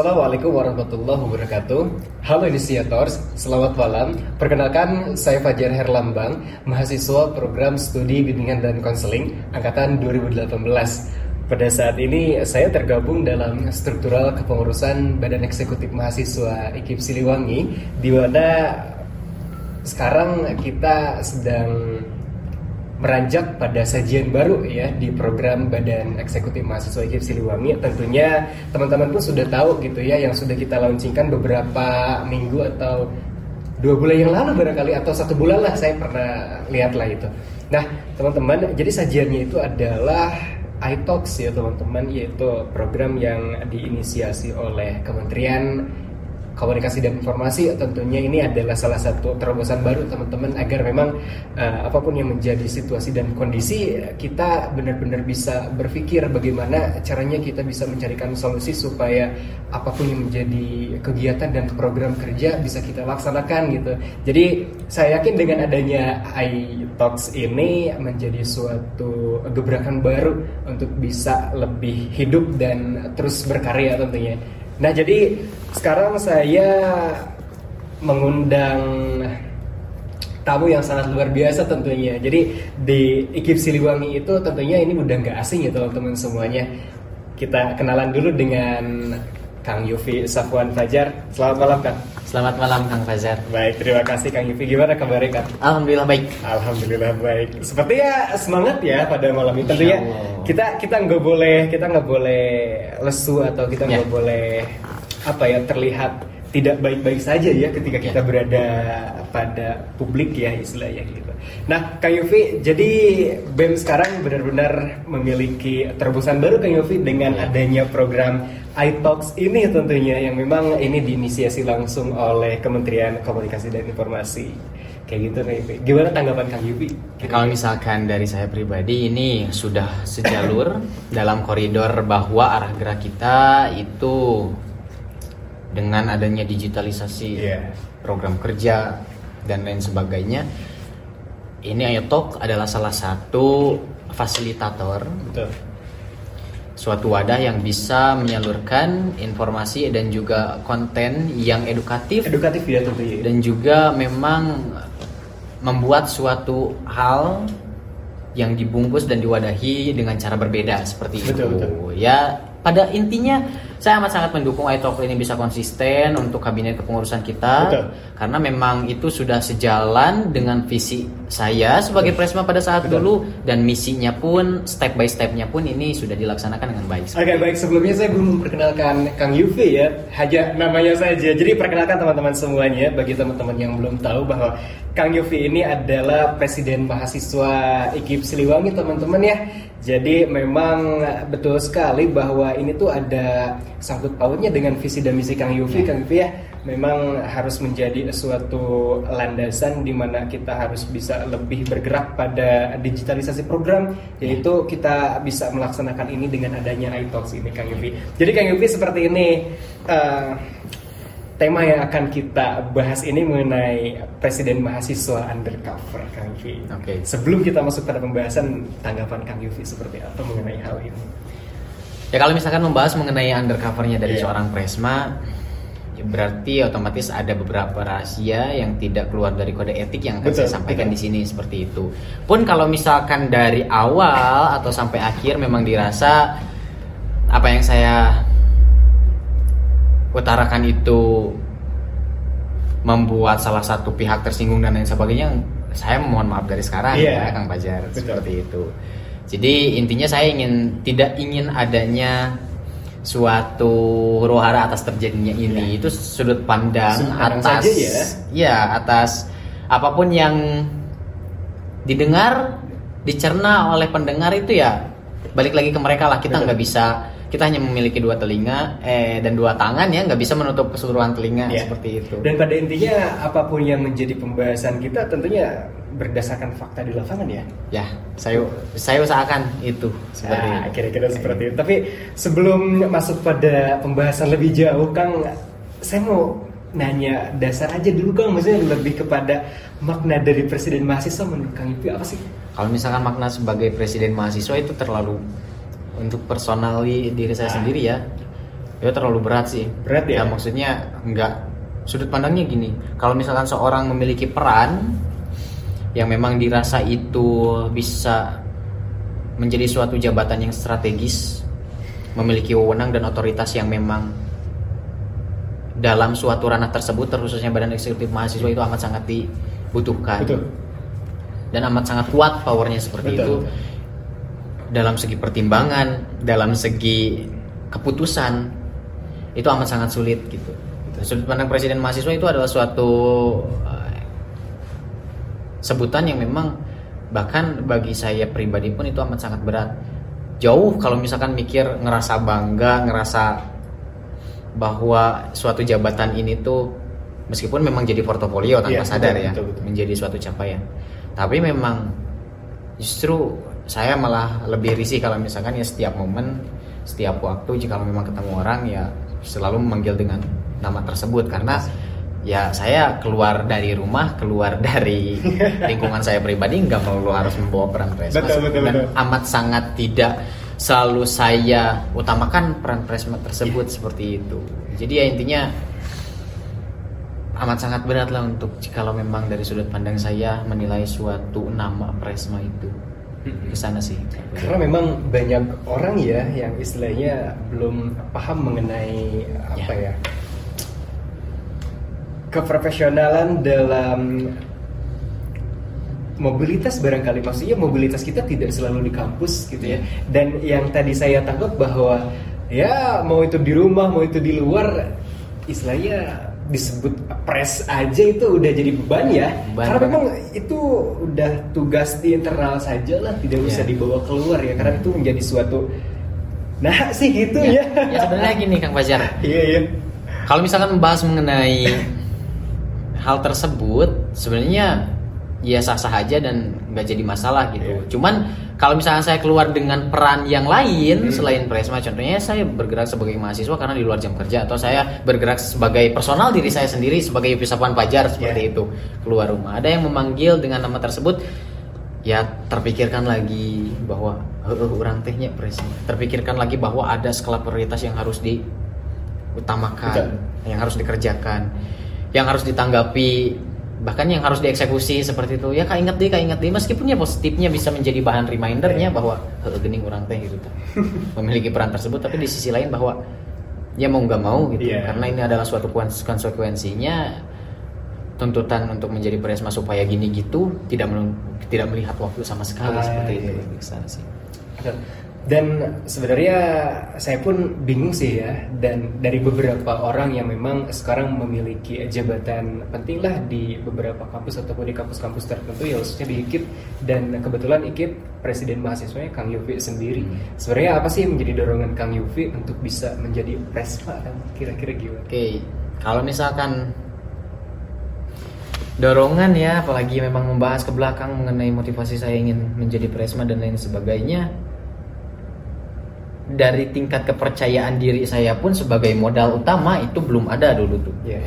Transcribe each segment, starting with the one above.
Assalamualaikum warahmatullahi wabarakatuh. Halo inisiators, selamat malam. Perkenalkan, saya Fajar Herlambang Mahasiswa program studi bimbingan dan konseling Angkatan 2018 Pada saat ini saya tergabung dalam struktural kepengurusan Badan Eksekutif Mahasiswa IKIP Siliwangi di mana sekarang kita sedang meranjak pada sajian baru ya di program Badan Eksekutif Mahasiswa IKIP Siliwangi. Tentunya teman-teman pun sudah tahu gitu ya yang sudah kita launchingkan beberapa minggu atau dua bulan yang lalu barangkali atau satu bulan lah saya pernah lihat lah itu. Nah teman-teman jadi sajiannya itu adalah iTalks ya teman-teman yaitu program yang diinisiasi oleh Kementerian komunikasi dan informasi tentunya ini adalah salah satu terobosan baru teman-teman agar memang uh, apa pun yang menjadi situasi dan kondisi kita benar-benar bisa berpikir bagaimana caranya kita bisa mencarikan solusi supaya apa pun yang menjadi kegiatan dan program kerja bisa kita laksanakan gitu. Jadi saya yakin dengan adanya iTalks ini menjadi suatu gebrakan baru untuk bisa lebih hidup dan terus berkarya tentunya. Nah jadi sekarang saya mengundang tamu yang sangat luar biasa tentunya. Jadi di Ikip Siliwangi itu tentunya ini udah nggak asing ya teman-teman semuanya. Kita kenalan dulu dengan Kang Yufi Safwan Fajar. Selamat malam Kang. Selamat malam Kang Fajar. Baik, terima kasih Kang Yufi. Gimana kabarnya Kang? Alhamdulillah baik. Alhamdulillah baik. Sepertinya semangat ya pada malam ini. Tentunya kita kita nggak boleh kita nggak boleh lesu atau kita nggak ya. boleh apa ya terlihat tidak baik-baik saja ya ketika kita ya. berada pada publik ya istilahnya gitu. Nah, Kang Yofi, jadi BEM sekarang benar-benar memiliki terobosan baru Kang Yofi dengan ya. adanya program iTalks ini tentunya yang memang ini diinisiasi langsung oleh Kementerian Komunikasi dan Informasi. Kayak gitu Kang Yofi. Gimana tanggapan Kang Yofi? Kalau misalkan dari saya pribadi ini sudah sejalur dalam koridor bahwa arah gerak kita itu dengan adanya digitalisasi yeah. program kerja dan lain sebagainya ini Ayotalk adalah salah satu fasilitator Betul. suatu wadah yang bisa menyalurkan informasi dan juga konten yang edukatif edukatif ya tentu ya. dan juga memang membuat suatu hal yang dibungkus dan diwadahi dengan cara berbeda seperti betul, itu betul. ya pada intinya saya amat sangat mendukung iTalk ini bisa konsisten untuk kabinet kepengurusan kita. Betul. karena memang itu sudah sejalan dengan visi saya sebagai presma pada saat Betul. dulu. Dan misinya pun step by stepnya pun ini sudah dilaksanakan dengan baik. Oke okay, baik. Sebelumnya saya belum memperkenalkan Kang Yufi ya. Hanya namanya saja. Jadi perkenalkan teman-teman semuanya bagi teman-teman yang belum tahu bahwa Kang Yufi ini adalah presiden mahasiswa IKIP Siliwangi teman-teman ya. Jadi memang betul sekali bahwa ini tuh ada sangkut pautnya dengan visi dan misi Kang Yufi, ya. Kang Yufi ya. Memang harus menjadi suatu landasan di mana kita harus bisa lebih bergerak pada digitalisasi program, yaitu kita bisa melaksanakan ini dengan adanya iTalks ini Kang Yufi. Jadi Kang Yufi seperti ini. Uh, tema yang akan kita bahas ini mengenai Presiden Mahasiswa Undercover, Kang Yufi. Oke. Okay. Sebelum kita masuk pada pembahasan, tanggapan Kang Yufi seperti apa mengenai hal ini? Ya kalau misalkan membahas mengenai undercovernya dari yeah. seorang presma, ya berarti otomatis ada beberapa rahasia yang tidak keluar dari kode etik yang akan betul, saya sampaikan betul. di sini seperti itu. Pun kalau misalkan dari awal atau sampai akhir memang dirasa apa yang saya utarakan itu membuat salah satu pihak tersinggung dan lain sebagainya saya mohon maaf dari sekarang yeah. ya Kang Pajar seperti itu jadi intinya saya ingin tidak ingin adanya suatu huru hara atas terjadinya ini yeah. itu sudut pandang sudut atas saja ya. ya atas apa pun yang didengar dicerna oleh pendengar itu ya balik lagi ke mereka lah kita nggak bisa kita hanya memiliki dua telinga eh dan dua tangan ya nggak bisa menutup keseluruhan telinga yeah. seperti itu. Dan pada intinya apa pun yang menjadi pembahasan kita tentunya berdasarkan fakta di lapangan ya? Ya saya saya usahakan itu seperti nah, kira-kira seperti itu. Tapi sebelum masuk pada pembahasan lebih jauh Kang saya mau nanya dasar aja dulu Kang. Maksudnya lebih kepada makna dari presiden mahasiswa menurut Kang itu apa sih? Kalau misalkan makna sebagai presiden mahasiswa itu terlalu untuk personali diri saya sendiri ya ya terlalu berat sih. Berat ya, ya maksudnya nggak sudut pandangnya gini. Kalau misalkan seorang memiliki peran yang memang dirasa itu bisa menjadi suatu jabatan yang strategis memiliki wewenang dan otoritas yang memang dalam suatu ranah tersebut terkhususnya badan eksekutif mahasiswa itu amat sangat dibutuhkan. Betul. dan amat sangat kuat powernya seperti Betul. itu dalam segi pertimbangan dalam segi keputusan itu amat sangat sulit gitu. Sudut pandang presiden mahasiswa itu adalah suatu uh, sebutan yang memang bahkan bagi saya pribadi pun itu amat sangat berat. Jauh kalau misalkan mikir ngerasa bangga ngerasa bahwa suatu jabatan ini tuh meskipun memang jadi portofolio tanpa ya, sadar betul, ya betul, betul. menjadi suatu capaian. Tapi memang justru saya malah lebih risih kalau misalkan ya setiap momen setiap waktu jika memang ketemu orang ya selalu memanggil dengan nama tersebut karena ya saya keluar dari rumah keluar dari lingkungan saya pribadi nggak perlu harus membawa peran presma dan amat sangat tidak selalu saya utamakan peran presma tersebut yeah. seperti itu. Jadi ya intinya amat sangat berat lah untuk kalau memang dari sudut pandang saya menilai suatu nama presma itu ke sana sih. Karena memang banyak orang ya yang istilahnya belum paham mengenai apa ya, ya keprofesionalan dalam mobilitas barangkali. Maksudnya mobilitas kita tidak selalu di kampus gitu ya. Dan yang tadi saya tangkap bahwa ya mau itu di rumah mau itu di luar istilahnya disebut press aja itu udah jadi beban ya. Beban karena memang itu udah tugas di internal saja lah tidak usah yeah. dibawa keluar ya karena itu menjadi suatu nah sih gitu ya ya, ya sebenarnya gini kang Fajar. Iya iya. Kalau misalkan membahas mengenai hal tersebut sebenarnya ya sah-sah aja dan nggak jadi masalah gitu. Yeah. Cuman kalau misalnya saya keluar dengan peran yang lain hmm. selain presma, contohnya saya bergerak sebagai mahasiswa karena di luar jam kerja atau saya bergerak sebagai personal diri saya sendiri sebagai Yupisapuan Pajar seperti yeah. itu keluar rumah. Ada yang memanggil dengan nama tersebut ya terpikirkan lagi bahwa uh, orang tehnya presma. Terpikirkan lagi bahwa ada skala prioritas yang harus diutamakan, Betul. yang harus dikerjakan, yang harus ditanggapi bahkan yang harus dieksekusi seperti itu ya kak inget deh kak inget deh. Meskipun ya positifnya bisa menjadi bahan remindernya bahwa gening orang teh gitu. Memiliki peran tersebut tapi di sisi lain bahwa ya mau nggak mau gitu. Yeah. karena ini adalah suatu konsekuensinya tuntutan untuk menjadi presma supaya gini gitu tidak tidak melihat waktu sama sekali ah, seperti iya. itu. sih dan sebenarnya saya pun bingung sih ya dan dari beberapa orang yang memang sekarang memiliki jabatan penting lah di beberapa kampus ataupun di kampus-kampus tertentu ya khususnya di IKIP dan kebetulan IKIP presiden mahasiswanya Kang Yufi sendiri hmm. sebenarnya apa sih yang menjadi dorongan Kang Yufi untuk bisa menjadi presma kan kira-kira gimana? Oke okay. kalau misalkan dorongan ya apalagi memang membahas ke belakang mengenai motivasi saya ingin menjadi presma dan lain sebagainya dari tingkat kepercayaan diri saya pun sebagai modal utama itu belum ada dulu tuh. Yeah.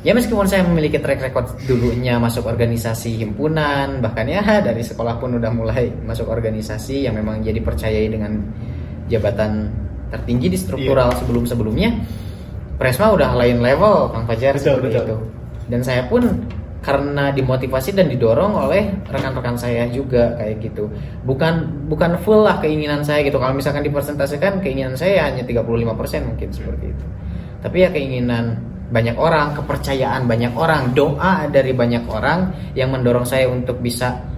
Ya meskipun saya memiliki track record dulunya masuk organisasi himpunan, bahkan ya dari sekolah pun udah mulai masuk organisasi yang memang jadi percayai dengan jabatan tertinggi di struktural yeah. sebelum-sebelumnya. Presma udah lain level Kang Fajar betul, betul. itu. Dan saya pun karena dimotivasi dan didorong oleh rekan-rekan saya juga kayak gitu. Bukan bukan full lah keinginan saya gitu. Kalau misalkan dipresentasikan keinginan saya hanya 35% mungkin seperti itu. Tapi ya keinginan banyak orang, kepercayaan banyak orang, doa dari banyak orang yang mendorong saya untuk bisa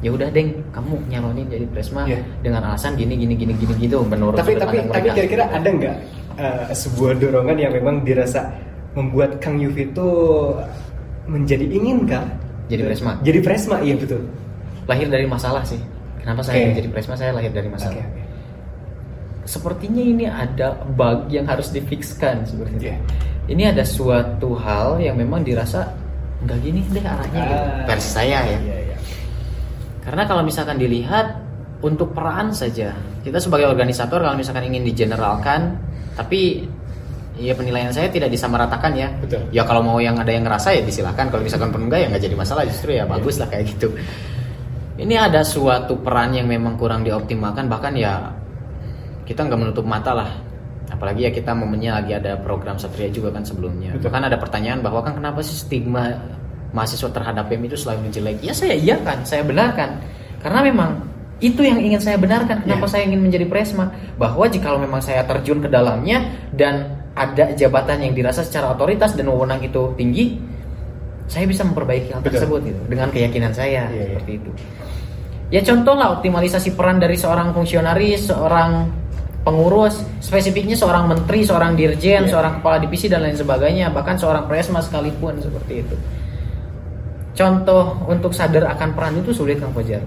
ya udah deng kamu nyalonin jadi presma yeah. dengan alasan gini gini gini gini gitu menurut tapi tapi tapi kira-kira ada nggak uh, sebuah dorongan yang memang dirasa membuat Kang Yufi itu menjadi inginkah jadi presma jadi presma iya betul lahir dari masalah sih kenapa saya okay. jadi presma saya lahir dari masalah okay, okay. sepertinya ini ada bug yang harus difikskan seperti itu yeah. ini ada suatu hal yang memang dirasa nggak gini deh arahnya gitu. ah, gitu. versi saya ya iya, iya. karena kalau misalkan dilihat untuk peran saja kita sebagai organisator kalau misalkan ingin digeneralkan tapi Iya penilaian saya tidak disamaratakan ya. Betul. Ya kalau mau yang ada yang ngerasa ya disilahkan. Kalau misalkan pun enggak ya nggak jadi masalah justru ya bagus lah kayak gitu. Ini ada suatu peran yang memang kurang dioptimalkan bahkan ya kita nggak menutup mata lah apalagi ya kita momennya lagi ada program satria juga kan sebelumnya Betul. bahkan ada pertanyaan bahwa kan kenapa sih stigma mahasiswa terhadap BEM itu selalu jelek ya saya iya kan saya benarkan karena memang itu yang ingin saya benarkan kenapa yeah. saya ingin menjadi presma bahwa jika memang saya terjun ke dalamnya dan ada jabatan yang dirasa secara otoritas dan wewenang itu tinggi saya bisa memperbaiki hal tersebut gitu dengan keyakinan saya yeah, iya. seperti yeah. itu ya contoh lah optimalisasi peran dari seorang fungsionaris seorang pengurus, spesifiknya seorang menteri, seorang dirjen, yeah. seorang kepala divisi dan lain sebagainya, bahkan seorang presma sekalipun seperti itu. Contoh untuk sadar akan peran itu sulit Kang Fajar.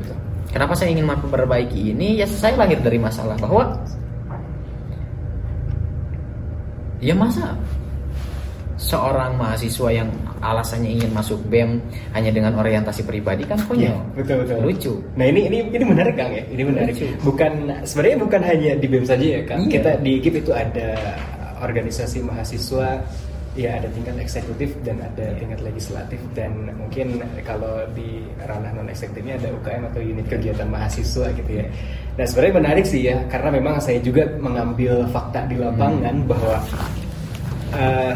Kenapa saya ingin memperbaiki ini? Ya saya lahir dari masalah bahwa ya masa seorang mahasiswa yang alasannya ingin masuk BEM hanya dengan orientasi pribadi kan konyol. Ya, betul betul. Lucu. Nah, ini ini ini menarik Kang ya. Ini menarik. Lucu. Bukan sebenarnya bukan hanya di BEM saja ya Kang. Iya. Kita di GIP itu ada organisasi mahasiswa ya ada tingkat eksekutif dan ada yeah. tingkat legislatif dan mungkin kalau di ranah non eksekutifnya ada UKM atau unit kegiatan mahasiswa gitu ya. Nah sebenarnya menarik sih ya karena memang saya juga mengambil fakta di lapangan hmm. bahwa uh,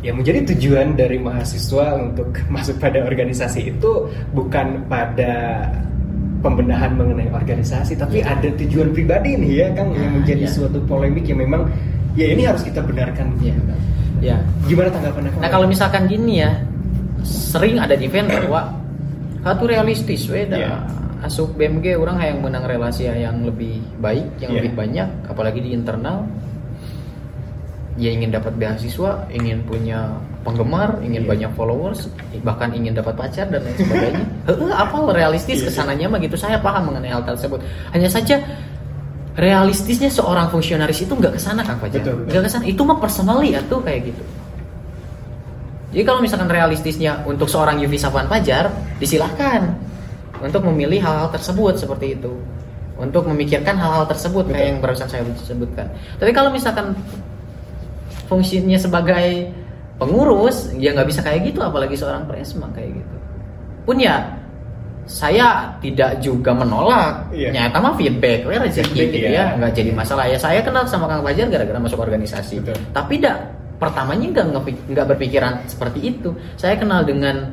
yang menjadi tujuan dari mahasiswa untuk masuk pada organisasi itu bukan pada pembenahan mengenai organisasi tapi ya. ada tujuan pribadi nih ya Kang yang nah, menjadi ya. suatu polemik yang memang ya ini harus kita benarkan ya. ya. Gimana tanggapannya? Nah kalau misalkan gini ya sering ada event bahwa satu realistis weda ya. asuk BMG orang yang menang relasi yang lebih baik yang ya. lebih banyak apalagi di internal ya ingin dapat beasiswa, ingin punya penggemar, ingin yeah. banyak followers, bahkan ingin dapat pacar dan lain sebagainya. Heeh, apa realistis yeah. ke sananya mah gitu. Saya paham mengenai hal tersebut. Hanya saja realistisnya seorang fungsionaris itu nggak ke sana kan Fajar. Nggak ke sana. Itu mah personally ya tuh kayak gitu. Jadi kalau misalkan realistisnya untuk seorang Yufi Safwan Fajar, disilahkan untuk memilih hal-hal tersebut seperti itu. Untuk memikirkan hal-hal tersebut Betul. kayak yang barusan saya sebutkan. Tapi kalau misalkan fungsinya sebagai pengurus ya nggak bisa kayak gitu apalagi seorang presma kayak gitu pun ya saya tidak juga menolak. Iya. nyata mah feedback ya rezeki gitu iya. ya. Nggak jadi masalah. Ya saya kenal sama Kang Fajar gara-gara masuk organisasi. Betul. tapi tidak pertamanya nggak nggak berpikiran seperti itu. Saya kenal dengan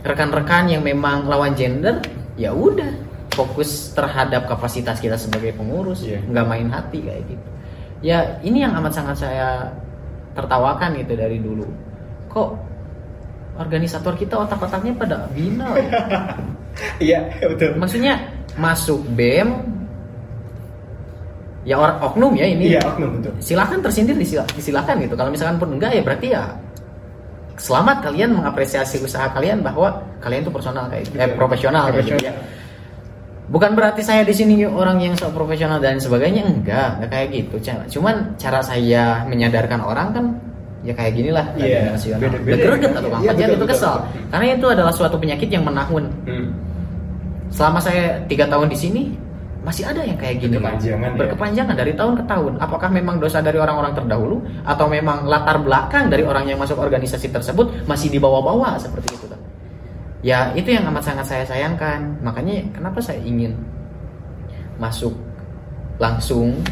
rekan-rekan yang memang lawan gender ya udah fokus terhadap kapasitas kita sebagai pengurus. Yeah. nggak main hati kayak gitu. Ya ini yang amat sangat saya tertawakan gitu dari dulu. Kok organisator kita otak-otaknya pada binal iya betul. Maksudnya masuk bem ya orang oknum ya ini. Iya oknum betul. Silahkan tersindir disilahkan gitu. Kalau misalkan pun enggak ya berarti ya selamat kalian mengapresiasi usaha kalian bahwa kalian itu personal kayak gitu. eh, profesional, profesional. Gitu ya. Bukan berarti saya di sini orang yang sok profesional dan sebagainya enggak enggak kayak gitu. Cuman cara saya menyadarkan orang kan ya kayak gini lah yeah, nasional greget atau bang yeah, itu kesel betul. karena itu adalah suatu penyakit yang menahun. Hmm. selama saya tiga tahun di sini masih ada yang kayak gini berkepanjangan, ya? berkepanjangan dari tahun ke tahun. Apakah memang dosa dari orang-orang terdahulu atau memang latar belakang dari orang yang masuk organisasi tersebut masih di bawah-bawah seperti itu kan ya itu yang amat sangat saya sayangkan. Makanya kenapa saya ingin masuk langsung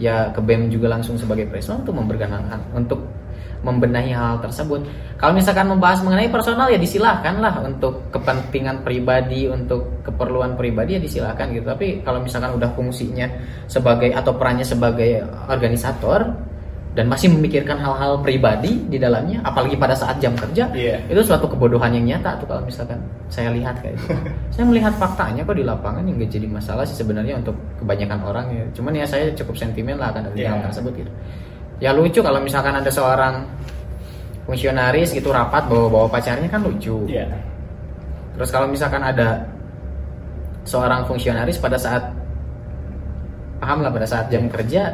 ya ke BEM juga langsung sebagai presiden untuk memperkenalkan untuk membenahi hal tersebut. Kalau misalkan membahas mengenai personal ya disilahkan lah untuk kepentingan pribadi, untuk keperluan pribadi ya disilahkan gitu. Tapi kalau misalkan udah fungsinya sebagai atau perannya sebagai organisator, dan masih memikirkan hal-hal pribadi di dalamnya apalagi pada saat jam kerja yeah. itu suatu kebodohan yang nyata tuh kalau misalkan saya lihat kayak gitu saya melihat faktanya kok di lapangan yang gak jadi masalah sih sebenarnya untuk kebanyakan orang ya cuman ya saya cukup sentimen lah akan yeah. hal tersebut gitu ya lucu kalau misalkan ada seorang fungsionaris gitu rapat bawa-bawa pacarnya kan lucu yeah. terus kalau misalkan ada seorang fungsionaris pada saat paham lah pada saat jam kerja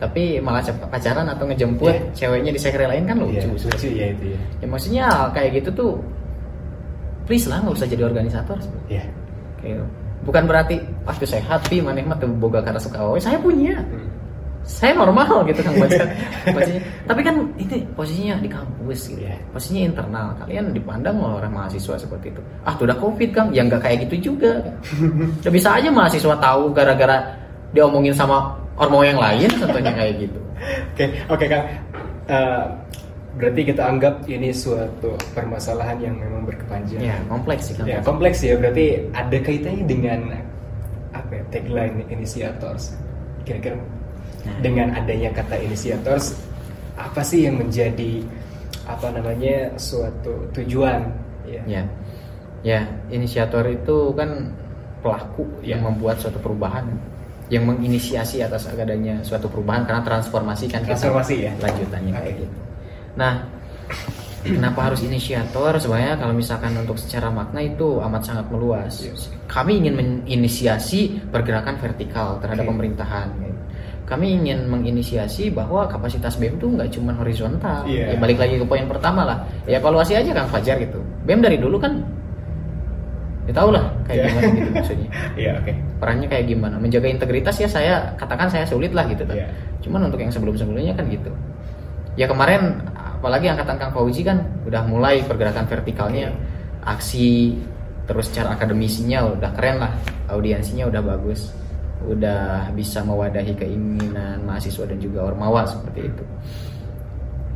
tapi malah pacaran atau ngejemput yeah. ceweknya di sekre lain kan lucu yeah, lucu ya itu ya. ya maksudnya kayak gitu tuh please lah nggak usah jadi organisator yeah. kayak gitu. bukan berarti pasti sehat pi mana mah tuh boga karena suka oh saya punya hmm. Saya normal gitu kan baca bacanya tapi kan itu posisinya di kampus gitu yeah. posisinya internal kalian dipandang loh orang mahasiswa seperti itu ah tuh udah covid kan yang nggak kayak gitu juga udah bisa aja mahasiswa tahu gara-gara diomongin sama ormo yang lain contohnya kayak gitu. Oke, oke Kak. Uh, berarti kita anggap ini suatu permasalahan yang memang berkepanjangan. Ya, kompleks sih kan. Ya, kompleks ya. Berarti ada kaitannya dengan apa ya, tagline initiators. Kira-kira. Dengan adanya kata initiators apa sih yang menjadi apa namanya suatu tujuan ya. Ya. Ya, inisiator itu kan pelaku ya. yang membuat suatu perubahan yang menginisiasi atas adanya suatu perubahan karena transformasi kan transformasi kita, ya lanjutannya okay. kayak gitu. Nah, kenapa harus inisiator? Sebenarnya kalau misalkan untuk secara makna itu amat sangat meluas. Yes. Kami ingin menginisiasi pergerakan vertikal terhadap okay. pemerintahan. Kami ingin menginisiasi bahwa kapasitas BEM itu nggak cuma horizontal. Yeah. Ya balik lagi ke poin pertama lah. Ya evaluasi aja Kang Fajar gitu. BEM dari dulu kan ya tau lah kayak yeah. gimana gitu maksudnya. Iya, yeah, oke. Okay. Perannya kayak gimana? Menjaga integritas ya saya katakan saya sulit lah gitu kan. Yeah. Cuman untuk yang sebelum-sebelumnya kan gitu. Ya kemarin apalagi angkatan Kang Fauzi kan udah mulai pergerakan vertikalnya, yeah. aksi terus cara akademisinya udah keren lah, audiensinya udah bagus, udah bisa mewadahi keinginan mahasiswa dan juga ormawa seperti itu.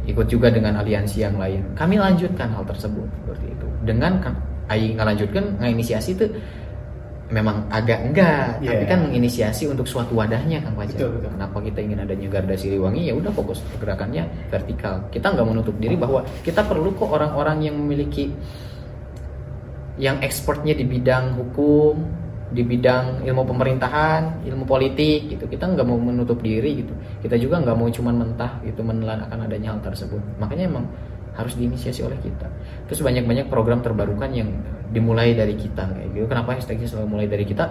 Ikut juga dengan aliansi yang lain. Kami lanjutkan hal tersebut seperti itu dengan aing ngelanjutkan nginisiasi itu memang agak enggak yeah. tapi kan menginisiasi untuk suatu wadahnya kan Fajar. Betul, betul. Kenapa kita ingin adanya Garda Siliwangi ya udah fokus pergerakannya vertikal. Kita nggak menutup diri bahwa kita perlu kok orang-orang yang memiliki yang ekspornya di bidang hukum, di bidang ilmu pemerintahan, ilmu politik gitu. Kita nggak mau menutup diri gitu. Kita juga nggak mau cuman mentah gitu menelan akan adanya hal tersebut. Makanya emang harus diinisiasi oleh kita. Terus banyak-banyak program terbarukan yang dimulai dari kita kayak gitu. Kenapa hashtagnya selalu mulai dari kita?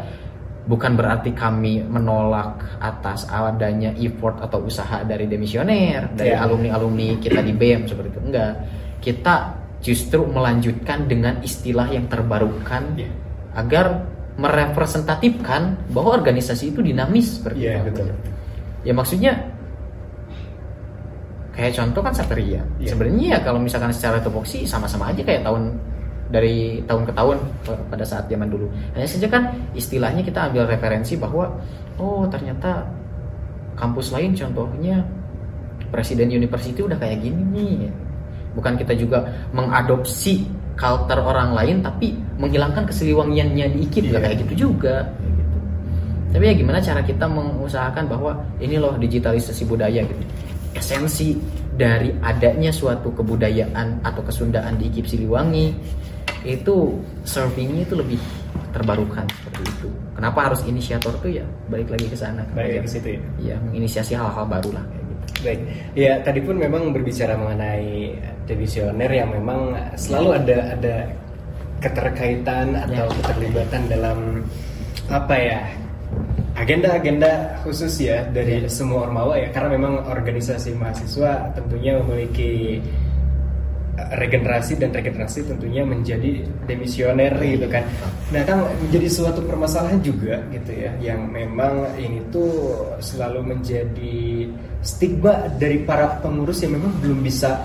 Bukan berarti kami menolak atas adanya effort atau usaha dari demisioner, dari yeah. alumni-alumni kita di BEM seperti itu. Enggak. Kita justru melanjutkan dengan istilah yang terbarukan yeah. agar merepresentatifkan bahwa organisasi itu dinamis seperti yeah, itu. Betul. Ya maksudnya kayak contoh kan Satria yeah. sebenarnya ya kalau misalkan secara topoksi sama-sama aja kayak tahun dari tahun ke tahun pada saat zaman dulu hanya saja kan istilahnya kita ambil referensi bahwa oh ternyata kampus lain contohnya presiden university udah kayak gini nih bukan kita juga mengadopsi culture orang lain tapi menghilangkan keseliwangiannya dikit yeah. kayak gitu juga tapi ya gimana cara kita mengusahakan bahwa ini loh digitalisasi budaya gitu esensi dari adanya suatu kebudayaan atau kesundaan di IKIP Siliwangi itu surfingnya itu lebih terbarukan seperti itu. Kenapa harus inisiator tuh ya balik lagi ke sana. Balik ke situ ya. Iya, menginisiasi hal-hal baru lah kayak. Baik. Ya, tadi pun memang berbicara mengenai divisioner yang memang selalu ada ada keterkaitan atau ya. keterlibatan dalam apa ya agenda-agenda khusus ya dari yeah. semua ormawa ya karena memang organisasi mahasiswa tentunya memiliki regenerasi dan regenerasi tentunya menjadi demisioner gitu kan. Nah kan menjadi suatu permasalahan juga gitu ya yang memang ini tuh selalu menjadi stigma dari para pengurus yang memang belum bisa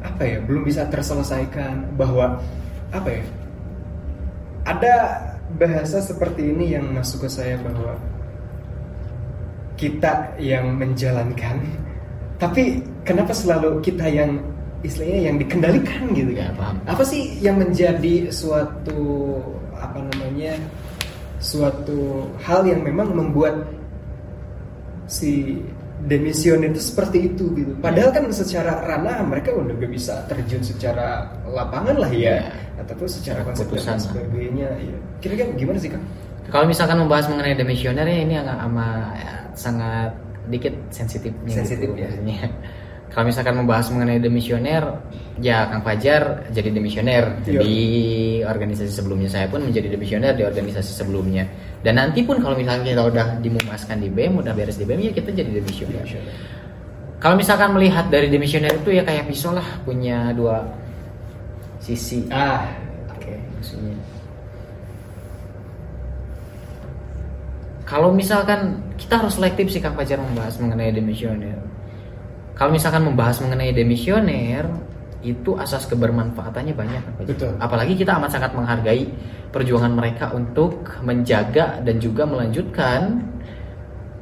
apa ya belum bisa terselesaikan bahwa apa ya ada bahasa seperti ini yang masuk ke saya bahwa kita yang menjalankan tapi kenapa selalu kita yang istilahnya yang dikendalikan gitu kan? Ya, Apa sih yang menjadi suatu apa namanya suatu hal yang memang membuat si demision itu seperti itu gitu. Padahal kan secara ranah mereka udah gak bisa terjun secara lapangan lah ya, ya. ataupun secara konsep dan sebagainya. Ya. Kira-kira gimana sih kak? Kalau misalkan membahas mengenai demisioner ya ini agak ama ya, sangat dikit sensitifnya. Sensitif gitu, ya. Kalau misalkan membahas mengenai demisioner, ya Kang Fajar jadi demisioner di organisasi sebelumnya. Saya pun menjadi demisioner di organisasi sebelumnya. Dan nanti pun kalau misalnya kita udah dimumaskan di BEM, udah beres di BEM, ya kita jadi demisioner. Kalau misalkan melihat dari demisioner itu ya kayak pisau lah, punya dua sisi. Ah, oke. Okay. Maksudnya. Kalau misalkan kita harus selektif sih Kang Fajar membahas mengenai demisioner kalau misalkan membahas mengenai demisioner itu asas kebermanfaatannya banyak Betul. apalagi kita amat sangat menghargai perjuangan mereka untuk menjaga dan juga melanjutkan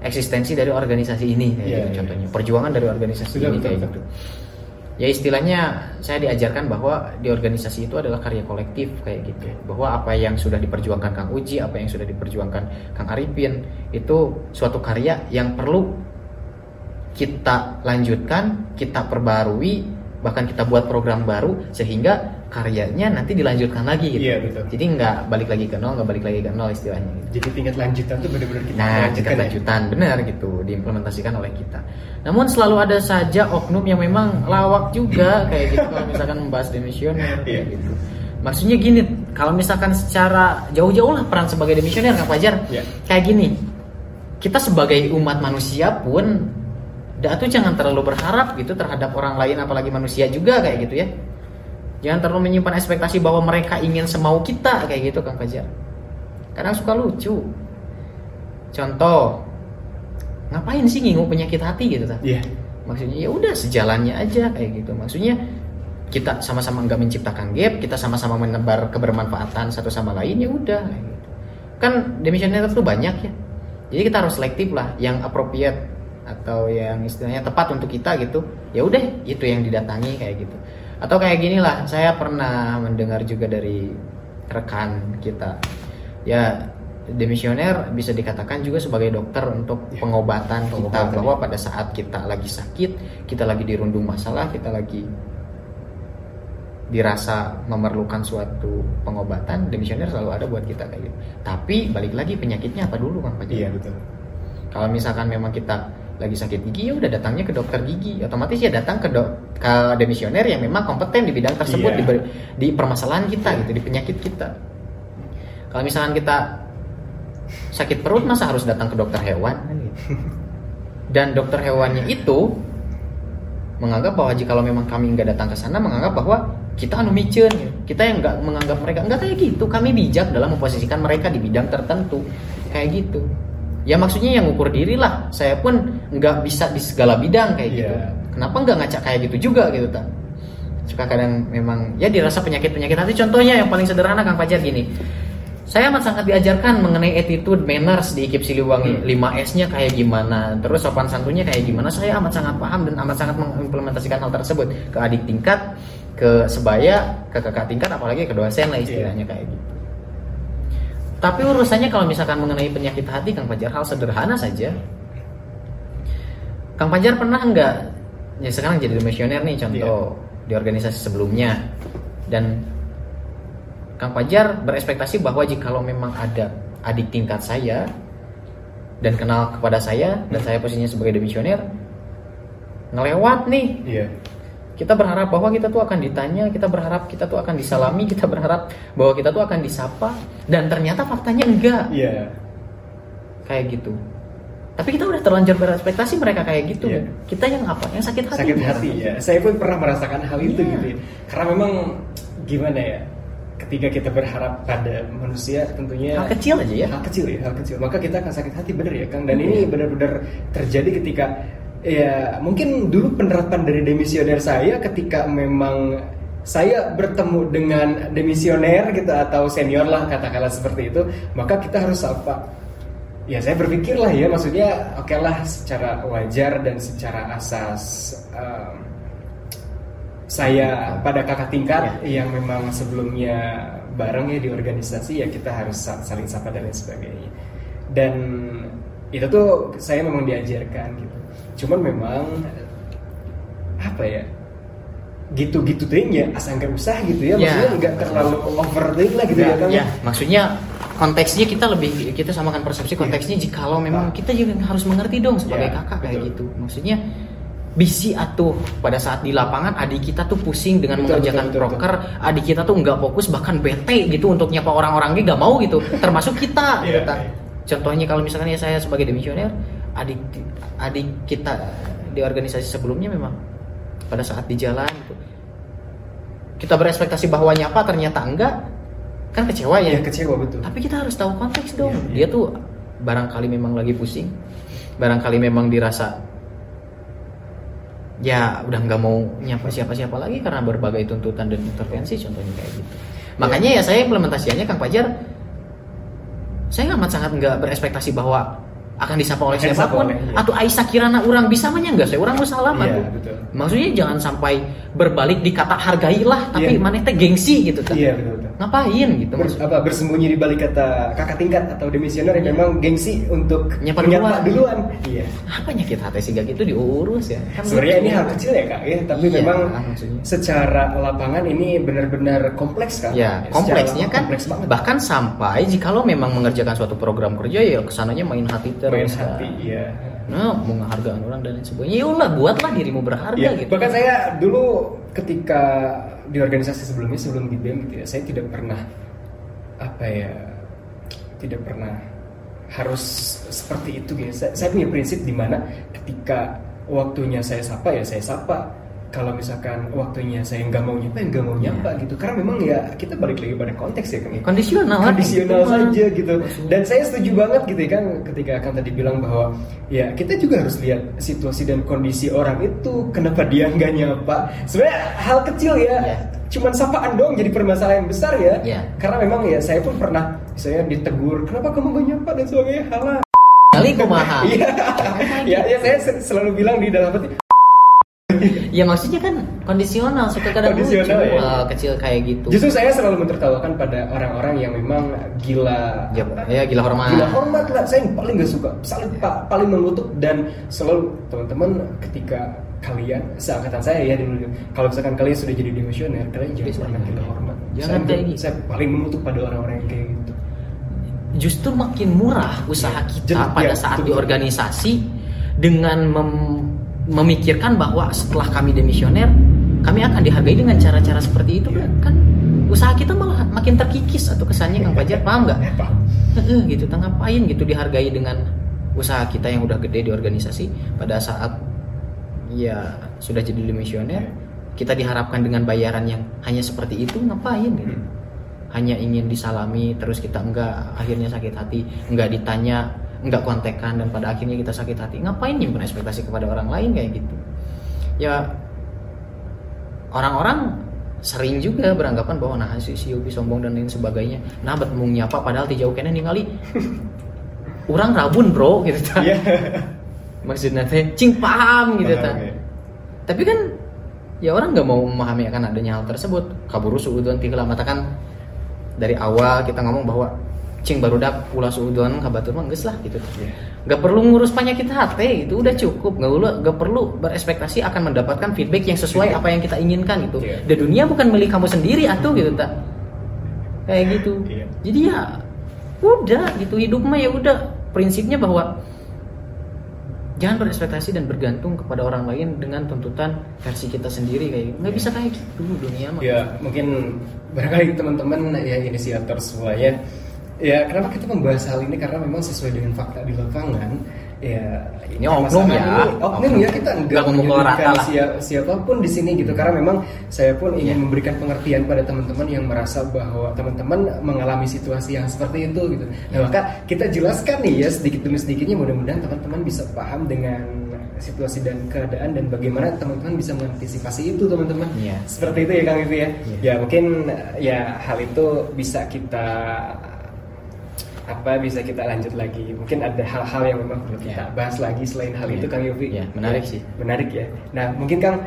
eksistensi dari organisasi ini kayak yeah, gitu yeah. contohnya perjuangan dari organisasi Sudah ini betul, kayak betul. gitu ya istilahnya saya diajarkan bahwa di organisasi itu adalah karya kolektif kayak gitu bahwa apa yang sudah diperjuangkan Kang Uji apa yang sudah diperjuangkan Kang Arifin itu suatu karya yang perlu kita lanjutkan kita perbarui bahkan kita buat program baru sehingga karyanya nanti dilanjutkan lagi gitu. Iya, betul. Jadi nggak balik lagi ke nol, nggak balik lagi ke nol istilahnya. Gitu. Jadi tingkat lanjutan tuh benar-benar kita Nah, tingkat ya? lanjutan ya? benar gitu diimplementasikan oleh kita. Namun selalu ada saja oknum yang memang lawak juga kayak gitu kalau misalkan membahas demisioner kayak yeah. gitu. Maksudnya gini, kalau misalkan secara jauh-jauh lah peran sebagai demisioner Kang Fajar, yeah. kayak gini. Kita sebagai umat manusia pun tuh jangan terlalu berharap gitu terhadap orang lain apalagi manusia juga kayak gitu ya. Jangan terlalu menyimpan ekspektasi bahwa mereka ingin semau kita kayak gitu Kang Fajar. Kadang suka lucu. Contoh ngapain sih ngingu penyakit hati gitu kan yeah. maksudnya ya udah sejalannya aja kayak gitu. Maksudnya kita sama-sama nggak menciptakan gap kita sama-sama menebar kebermanfaatan satu sama lain ya udah gitu. kan demisioner itu banyak ya. Jadi kita harus selektif lah yang appropriate atau yang istilahnya tepat untuk kita gitu ya udah itu yang didatangi kayak gitu. Atau kayak gini lah saya pernah mendengar juga dari rekan kita. Ya demisioner bisa dikatakan juga sebagai dokter untuk ya, pengobatan, pengobatan kita ya. bahwa pada saat kita lagi sakit kita lagi dirundung masalah kita lagi dirasa memerlukan suatu pengobatan demisioner selalu ada buat kita kayak gitu. Tapi balik lagi penyakitnya apa dulu kan Pak Iya betul. Kalau misalkan memang kita lagi sakit gigi ya udah datangnya ke dokter gigi. Otomatis ya datang ke dok ke demisioner yang memang kompeten di bidang tersebut yeah. di, di permasalahan kita yeah. gitu di penyakit kita. Kalau misalkan kita sakit perut masa harus datang ke dokter hewan? Dan dokter hewannya itu menganggap bahwa jika kalau memang kami nggak datang ke sana menganggap bahwa kita anu micen kita yang nggak menganggap mereka nggak kayak gitu. Kami bijak dalam memposisikan mereka di bidang tertentu. Kayak gitu ya maksudnya yang ukur diri lah. Saya pun nggak bisa di segala bidang kayak yeah. gitu. Kenapa nggak ngacak kayak gitu juga gitu tak suka kadang memang ya dirasa penyakit penyakit hati contohnya yang paling sederhana kang Fajar gini. Saya amat sangat diajarkan mengenai attitude manners di IKIP Siliwangi. Hmm. 5S-nya kayak gimana terus sopan santunnya kayak gimana saya amat sangat paham dan amat sangat mengimplementasikan hal tersebut. Ke adik tingkat ke sebaya ke kakak tingkat apalagi ke dosen lah istilahnya yeah. kayak gitu tapi urusannya kalau misalkan mengenai penyakit hati Kang Fajar hal sederhana saja. Kang Fajar pernah nggak ya sekarang jadi misioner nih contoh yeah. di organisasi sebelumnya dan Kang Fajar berekspektasi bahwa jika kalau memang ada adik tingkat saya dan kenal kepada saya dan saya posisinya sebagai demisioner ngelewat nih yeah kita berharap bahwa kita tuh akan ditanya, kita berharap kita tuh akan disalami, kita berharap bahwa kita tuh akan disapa dan ternyata faktanya enggak. Iya. Yeah. Kayak gitu. Tapi kita udah terlanjur berespektasi mereka kayak gitu. Yeah. Kita yang apa? Yang sakit hati. Sakit hati ya. Saya pun pernah merasakan hal itu yeah. gitu. Ya. Karena memang gimana ya? Ketika kita berharap pada manusia tentunya hal kecil aja ya. Hal kecil ya, hal kecil. Maka kita akan sakit hati bener ya, Kang. Dan ini benar-benar terjadi ketika ya mungkin dulu penerapan dari demisioner saya ketika memang saya bertemu dengan demisioner gitu atau senior lah katakanlah seperti itu maka kita harus apa ya saya berpikir lah ya maksudnya oke okay lah secara wajar dan secara asas um, saya pada kakak tingkat ya. yang memang sebelumnya bareng ya di organisasi ya kita harus saling sapa dan lain sebagainya. Dan itu tuh saya memang diajarkan gitu cuman memang apa ya gitu-gitu tuh ya asal nggak usah gitu ya, ya maksudnya nggak terlalu overthink lah gitu ya kan ya maksudnya konteksnya kita lebih kita samakan persepsi konteksnya jika kalau memang nah. kita juga harus mengerti dong sebagai ya, kakak kayak betul. gitu maksudnya bisi atuh pada saat di lapangan adik kita tuh pusing dengan betul, mengerjakan betul, betul. adik kita tuh nggak fokus bahkan bete gitu untuk nyapa orang-orangnya nggak mau gitu termasuk kita yeah, gitu. Yeah. contohnya kalau misalkan ya saya sebagai demisioner adik adik kita di organisasi sebelumnya memang pada saat di jalan gitu kita berespektasi bahwa nyapa ternyata enggak. Kan kecewa ya, ya kecewa betul. Tapi kita harus tahu konteks dong. Ya, ya. dia tuh barangkali memang lagi pusing. Barangkali memang dirasa ya udah nggak mau nyapa siapa-siapa lagi karena berbagai tuntutan dan intervensi contohnya kayak gitu. Makanya ya, ya saya implementasiannya Kang Pajar saya amat sangat nggak berespektasi bahwa akan disapa oleh siapa pun oleh, iya. atau Aisyah kirana orang bisa mana enggak saya orang salah iya, betul. maksudnya jangan sampai berbalik di kata hargailah tapi iya. mana teh gengsi gitu kan iya, betul, betul. ngapain gitu Ber, apa bersembunyi di balik kata kakak tingkat atau demisioner yang iya. memang gengsi untuk nyapa duluan duluan iya apa nyakit hati sih gak gitu diurus ya kan sebenarnya ini hal kecil ya kak ya tapi iya, memang maksudnya. secara lapangan ini benar-benar kompleks kan ya kompleksnya kan kompleks banget. bahkan sampai jika lo memang mengerjakan suatu program kerja ya ke sananya main hati main hati iya. Nah mau menghargai orang dan lain sebagainya ya ulah buatlah dirimu berharga ya, gitu. bahkan saya dulu ketika di organisasi sebelumnya sebelum di BEM gitu ya saya tidak pernah apa ya tidak pernah harus seperti itu gitu. Saya, saya punya prinsip di mana ketika waktunya saya sapa ya saya sapa kalau misalkan waktunya saya nggak mau nyapa, nggak mau nyapa yeah. gitu. Karena memang ya kita balik lagi pada konteks ya kan. Kondisional. Kondisional gitu, saja gitu. Dan saya setuju banget gitu ya kan ketika akan tadi bilang bahwa ya kita juga harus lihat situasi dan kondisi orang itu kenapa dia nggak nyapa. Sebenarnya hal kecil ya. Yeah. Cuman sapaan dong jadi permasalahan yang besar ya. Yeah. Karena memang ya saya pun pernah saya ditegur kenapa kamu gak nyapa dan sebagainya. Halah. Kali kumaha. Iya. ya, ya saya selalu bilang di dalam hati ya maksudnya kan kondisional suka kadang kondisional, lucu. ya. kecil kayak gitu. Justru saya selalu mentertawakan pada orang-orang yang memang gila. Ya, ya gila hormat. Gila hormat lah. Saya yang paling gak suka. Paling, ya. paling mengutuk dan selalu teman-teman ketika kalian seangkatan saya ya dulu kalau misalkan kalian sudah jadi demisioner kalian jangan pernah gila hormat. Jangan saya, kayak gitu. saya paling mengutuk pada orang-orang yang kayak gitu. Justru makin murah usaha ya, kita ya, pada saat betul, di organisasi dengan mem memikirkan bahwa setelah kami demisioner kami akan dihargai dengan cara-cara seperti itu kan kan? Usaha kita malah makin terkikis atau kesannya Kang Fajar paham nggak? gitu, ngapain gitu dihargai dengan usaha kita yang udah gede di organisasi? Pada saat ya sudah jadi demisioner kita diharapkan dengan bayaran yang hanya seperti itu ngapain gitu? Hanya ingin disalami terus kita enggak akhirnya sakit hati enggak ditanya nggak kontekan dan pada akhirnya kita sakit hati ngapain nyimpen ekspektasi kepada orang lain kayak gitu ya orang-orang sering juga beranggapan bahwa nah si, si Yopi sombong dan lain sebagainya nah bet mau nyapa padahal di jauh kena ningali orang rabun bro gitu ta. Yeah. maksudnya teh cing paham gitu ta. Ya. tapi kan ya orang nggak mau memahami akan adanya hal tersebut kaburu suudon tinggal mata kan dari awal kita ngomong bahwa cing baru dak ulah suudon kabatur mah geus lah gitu yeah. gak perlu ngurus penyakit hati itu udah cukup gak perlu gak perlu berespektasi akan mendapatkan feedback yang sesuai yeah. apa yang kita inginkan gitu yeah. dan dunia bukan milik kamu sendiri atau gitu tak kayak gitu yeah. jadi ya udah gitu hidup mah ya udah prinsipnya bahwa jangan berespektasi dan bergantung kepada orang lain dengan tuntutan versi kita sendiri kayak gitu. nggak bisa kayak gitu dunia mah ya mungkin barangkali teman-teman ya inisiator semuanya Ya, kenapa kita membahas hal ini karena memang sesuai dengan fakta di lapangan. Ya, ini oknum ya. oknum ya kita enggak menyebutkan siapa, siapa pun di sini gitu karena memang saya pun ingin yeah. memberikan pengertian pada teman-teman yang merasa bahwa teman-teman mengalami situasi yang seperti itu gitu. Nah, maka kita jelaskan nih ya sedikit demi sedikitnya mudah-mudahan teman-teman bisa paham dengan situasi dan keadaan dan bagaimana teman-teman bisa mengantisipasi itu teman-teman. Yeah. Seperti itu ya Kang Ivi ya. Yeah. Ya mungkin ya hal itu bisa kita apa bisa kita lanjut lagi? Mungkin ada hal-hal yang memang perlu kita yeah. bahas lagi selain hal yeah. itu Kang Yofi. Yeah, menarik sih. menarik ya. Nah mungkin Kang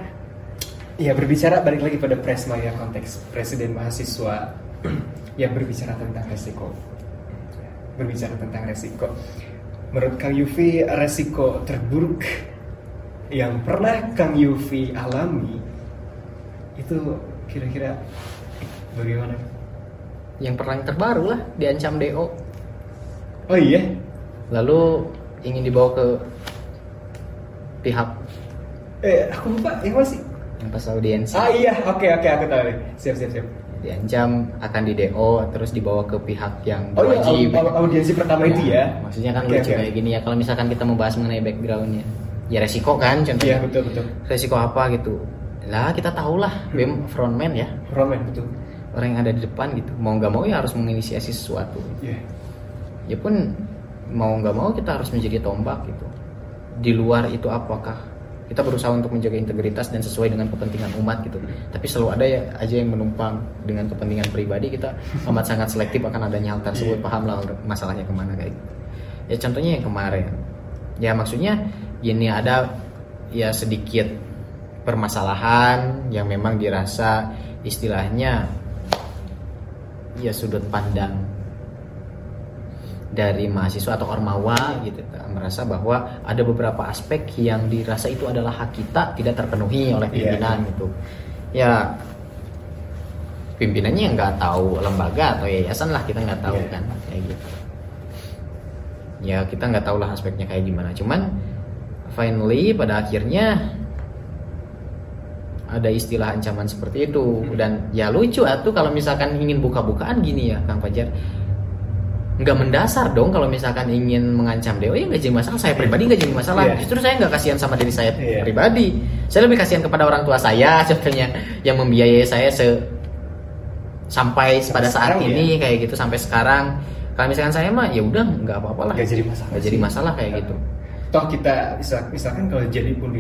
ya berbicara balik lagi pada Presma ya konteks presiden mahasiswa. Yang berbicara tentang resiko. Berbicara tentang resiko. Menurut Kang Yufi resiko terburuk yang pernah Kang Yufi alami itu kira-kira bagaimana? Yang perang terbaru lah diancam DO Oh iya. Lalu ingin dibawa ke pihak eh aku lupa yang masih yang pas audiensi. Ah iya, oke okay, oke okay, aku tahu. Siap siap siap. Diancam akan di DO terus dibawa ke pihak yang oh, iya, wajib. Iya, audiensi pertama itu ya. Maksudnya kan okay, lucu okay. kayak gini ya. Kalau misalkan kita membahas mengenai backgroundnya, ya resiko kan contohnya. Iya betul betul. Resiko apa gitu? Lah kita tahulah hmm. BEM frontman ya. Frontman betul. Orang yang ada di depan gitu. Mau nggak mau ya harus menginisiasi sesuatu. Iya. Yeah ya pun mau nggak mau kita harus menjadi tombak gitu. Di luar itu apakah kita berusaha untuk menjaga integritas dan sesuai dengan kepentingan umat gitu. Tapi selalu ada ya aja yang menumpang dengan kepentingan pribadi kita amat sangat selektif akan adanya hal tersebut. Yeah. paham lah masalahnya ke mana kayak gitu. Ya contohnya yang kemarin. Ya maksudnya ini ada ya sedikit permasalahan yang memang dirasa istilahnya ya sudut pandang dari mahasiswa atau ormawa gitu merasa bahwa ada beberapa aspek yang dirasa itu adalah hak kita tidak terpenuhi oleh iya. pimpinan yeah. gitu ya pimpinannya yang nggak tahu lembaga atau yayasan lah kita nggak tahu yeah. kan kayak gitu ya kita nggak tahu lah aspeknya kayak gimana cuman finally pada akhirnya ada istilah ancaman seperti itu hmm. dan ya lucu tuh kalau misalkan ingin buka-bukaan gini ya Kang Fajar nggak mendasar dong kalau misalkan ingin mengancam Dewa ya nggak jadi masalah saya pribadi nggak jadi masalah yeah. justru saya nggak kasihan sama diri saya yeah. pribadi saya lebih kasihan kepada orang tua saya contohnya yang membiayai saya se sampai sampai pada saat ini ya? kayak gitu sampai sekarang kalau misalkan saya mah ya udah nggak apa-apa lah nggak jadi masalah nggak jadi masalah kayak gitu toh kita misalkan kalau jadi pun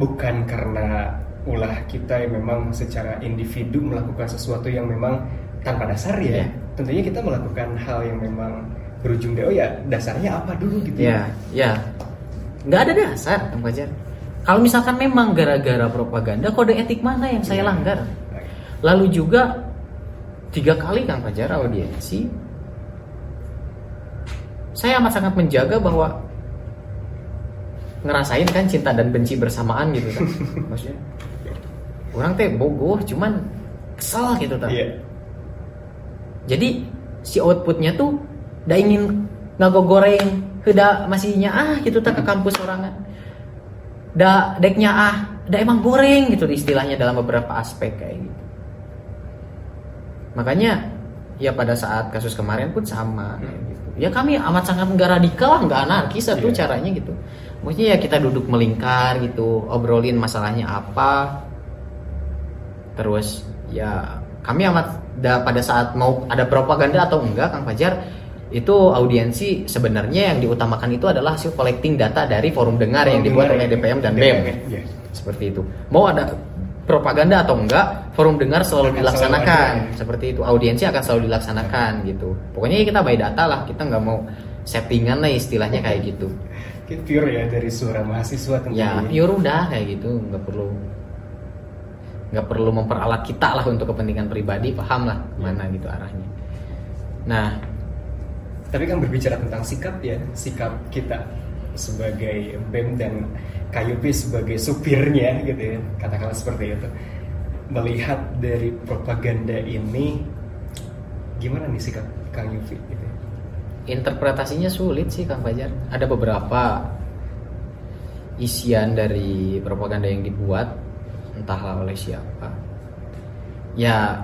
bukan karena ulah kita yang memang secara individu melakukan sesuatu yang memang tanpa dasar ya. Yeah. Tentunya kita melakukan hal yang memang berujung deh, oh ya dasarnya apa dulu gitu ya. Ya, nggak ada dasar, Kang Fajar. Kalau misalkan memang gara-gara propaganda, kode etik mana yang saya yeah. langgar? Lalu juga tiga kali Kang Fajar audiensi, saya amat sangat menjaga bahwa ngerasain kan cinta dan benci bersamaan gitu kan maksudnya orang teh bogoh cuman kesal gitu kan yeah. Jadi si outputnya tuh udah ingin ngago goreng udah masihnya ah gitu tak ke kampus orangan da deknya ah da emang goreng gitu istilahnya dalam beberapa aspek kayak gitu. Makanya ya pada saat kasus kemarin pun sama kayak gitu. Ya kami amat sangat nggak radikal nggak anarkis tuh yeah. caranya gitu. Maksudnya ya kita duduk melingkar gitu obrolin masalahnya apa. Terus ya kami amat da, pada saat mau ada propaganda atau enggak Kang Fajar itu audiensi sebenarnya yang diutamakan itu adalah hasil collecting data dari forum dengar yang dibuat oleh DPM dan BEM yes. seperti itu. Mau ada propaganda atau enggak forum dengar selalu dilaksanakan. seperti itu. Audiensi akan selalu dilaksanakan gitu. Pokoknya kita by data lah. Kita nggak mau settingan lah istilahnya kayak gitu. Pure ya dari suara mahasiswa tentunya. Ya pure udah kayak gitu. Nggak perlu nggak perlu memperalat kita lah untuk kepentingan pribadi paham lah mana gitu arahnya. Nah tapi kan berbicara tentang sikap ya sikap kita sebagai BEM dan KUP sebagai supirnya gitu ya katakanlah seperti itu. Melihat dari propaganda ini gimana nih sikap Kang Yufi gitu? Ya? interpretasinya sulit sih Kang Fajar. Ada beberapa isian dari propaganda yang dibuat entahlah oleh siapa. Ya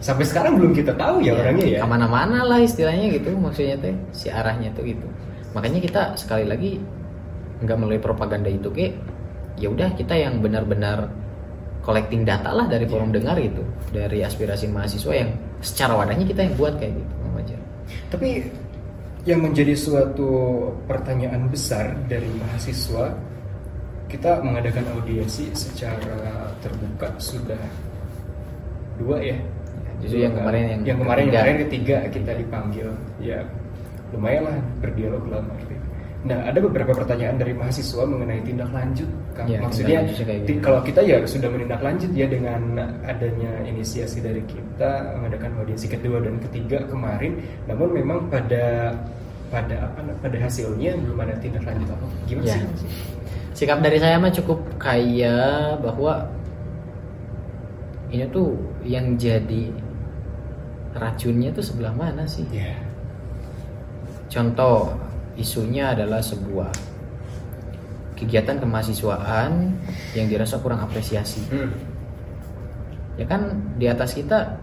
sampai sekarang belum kita tahu ya, ya orangnya ya. ke mana-mana lah istilahnya gitu maksudnya teh si arahnya tuh gitu. Makanya kita sekali lagi nggak melalui propaganda itu ke ya udah kita yang benar-benar collecting data lah dari forum ya. dengar gitu dari aspirasi mahasiswa yang secara wadahnya kita yang buat kayak gitu aja tapi yang menjadi suatu pertanyaan besar dari mahasiswa kita mengadakan audiensi secara terbuka sudah dua ya justru yang kemarin yang, yang kemarin ketiga. kemarin ketiga kita dipanggil ya lumayan lah berdialog lama Nah, ada beberapa pertanyaan dari mahasiswa mengenai tindak lanjut. Kan? Ya, Maksudnya, gitu. kalau kita ya sudah menindaklanjut ya dengan adanya inisiasi dari kita mengadakan audiensi kedua dan ketiga kemarin, namun memang pada pada apa pada hasilnya belum ada tindak lanjut apa gimana ya. sih? Sikap dari saya mah cukup kaya bahwa ini tuh yang jadi racunnya tuh sebelah mana sih? Yeah. Contoh isunya adalah sebuah kegiatan kemahasiswaan yang dirasa kurang apresiasi. Hmm. Ya kan di atas kita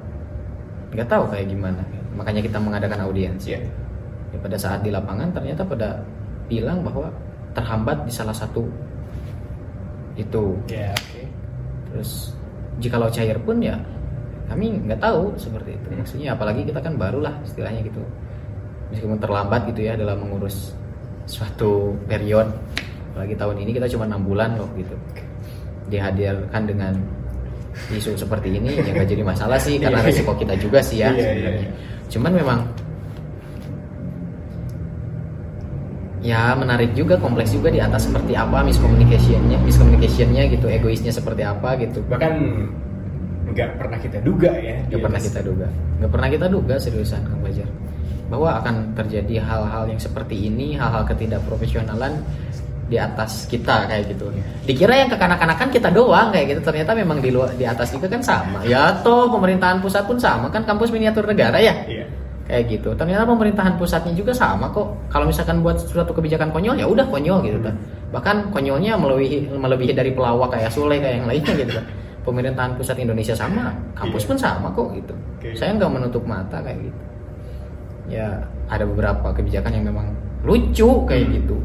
nggak tahu kayak gimana. Makanya kita mengadakan audiens. Yeah. Ya, pada saat di lapangan ternyata pada bilang bahwa terhambat di salah satu itu. Yeah, okay. Terus jika lo cair pun ya kami nggak tahu seperti itu. Maksudnya apalagi kita kan baru lah istilahnya gitu. Meskipun terlambat gitu ya dalam mengurus suatu periode. Apalagi tahun ini kita cuma enam bulan loh gitu. Dihadirkan dengan isu seperti ini ya nggak jadi masalah sih karena iya. resiko kita juga sih ya. Yeah, yeah. Cuman memang ya menarik juga kompleks juga di atas seperti apa miscommunicationnya miscommunicationnya gitu egoisnya seperti apa gitu bahkan nggak pernah kita duga ya nggak pernah kita duga nggak pernah kita duga seriusan kang Fajar bahwa akan terjadi hal-hal yang seperti ini hal-hal ketidakprofesionalan di atas kita kayak gitu. Dikira yang kekanak-kanakan kita doang kayak gitu, ternyata memang di luar di atas juga kan sama. Ya toh pemerintahan pusat pun sama kan kampus miniatur negara ya. Iya. Kayak gitu. Ternyata pemerintahan pusatnya juga sama kok. Kalau misalkan buat suatu kebijakan konyol ya udah konyol gitu kan. Bahkan konyolnya melebihi melebihi dari pelawak kayak Sule kayak yang lainnya gitu kan. Pemerintahan pusat Indonesia sama, kampus iya. pun sama kok gitu. Saya nggak menutup mata kayak gitu. Ya ada beberapa kebijakan yang memang lucu kayak hmm. gitu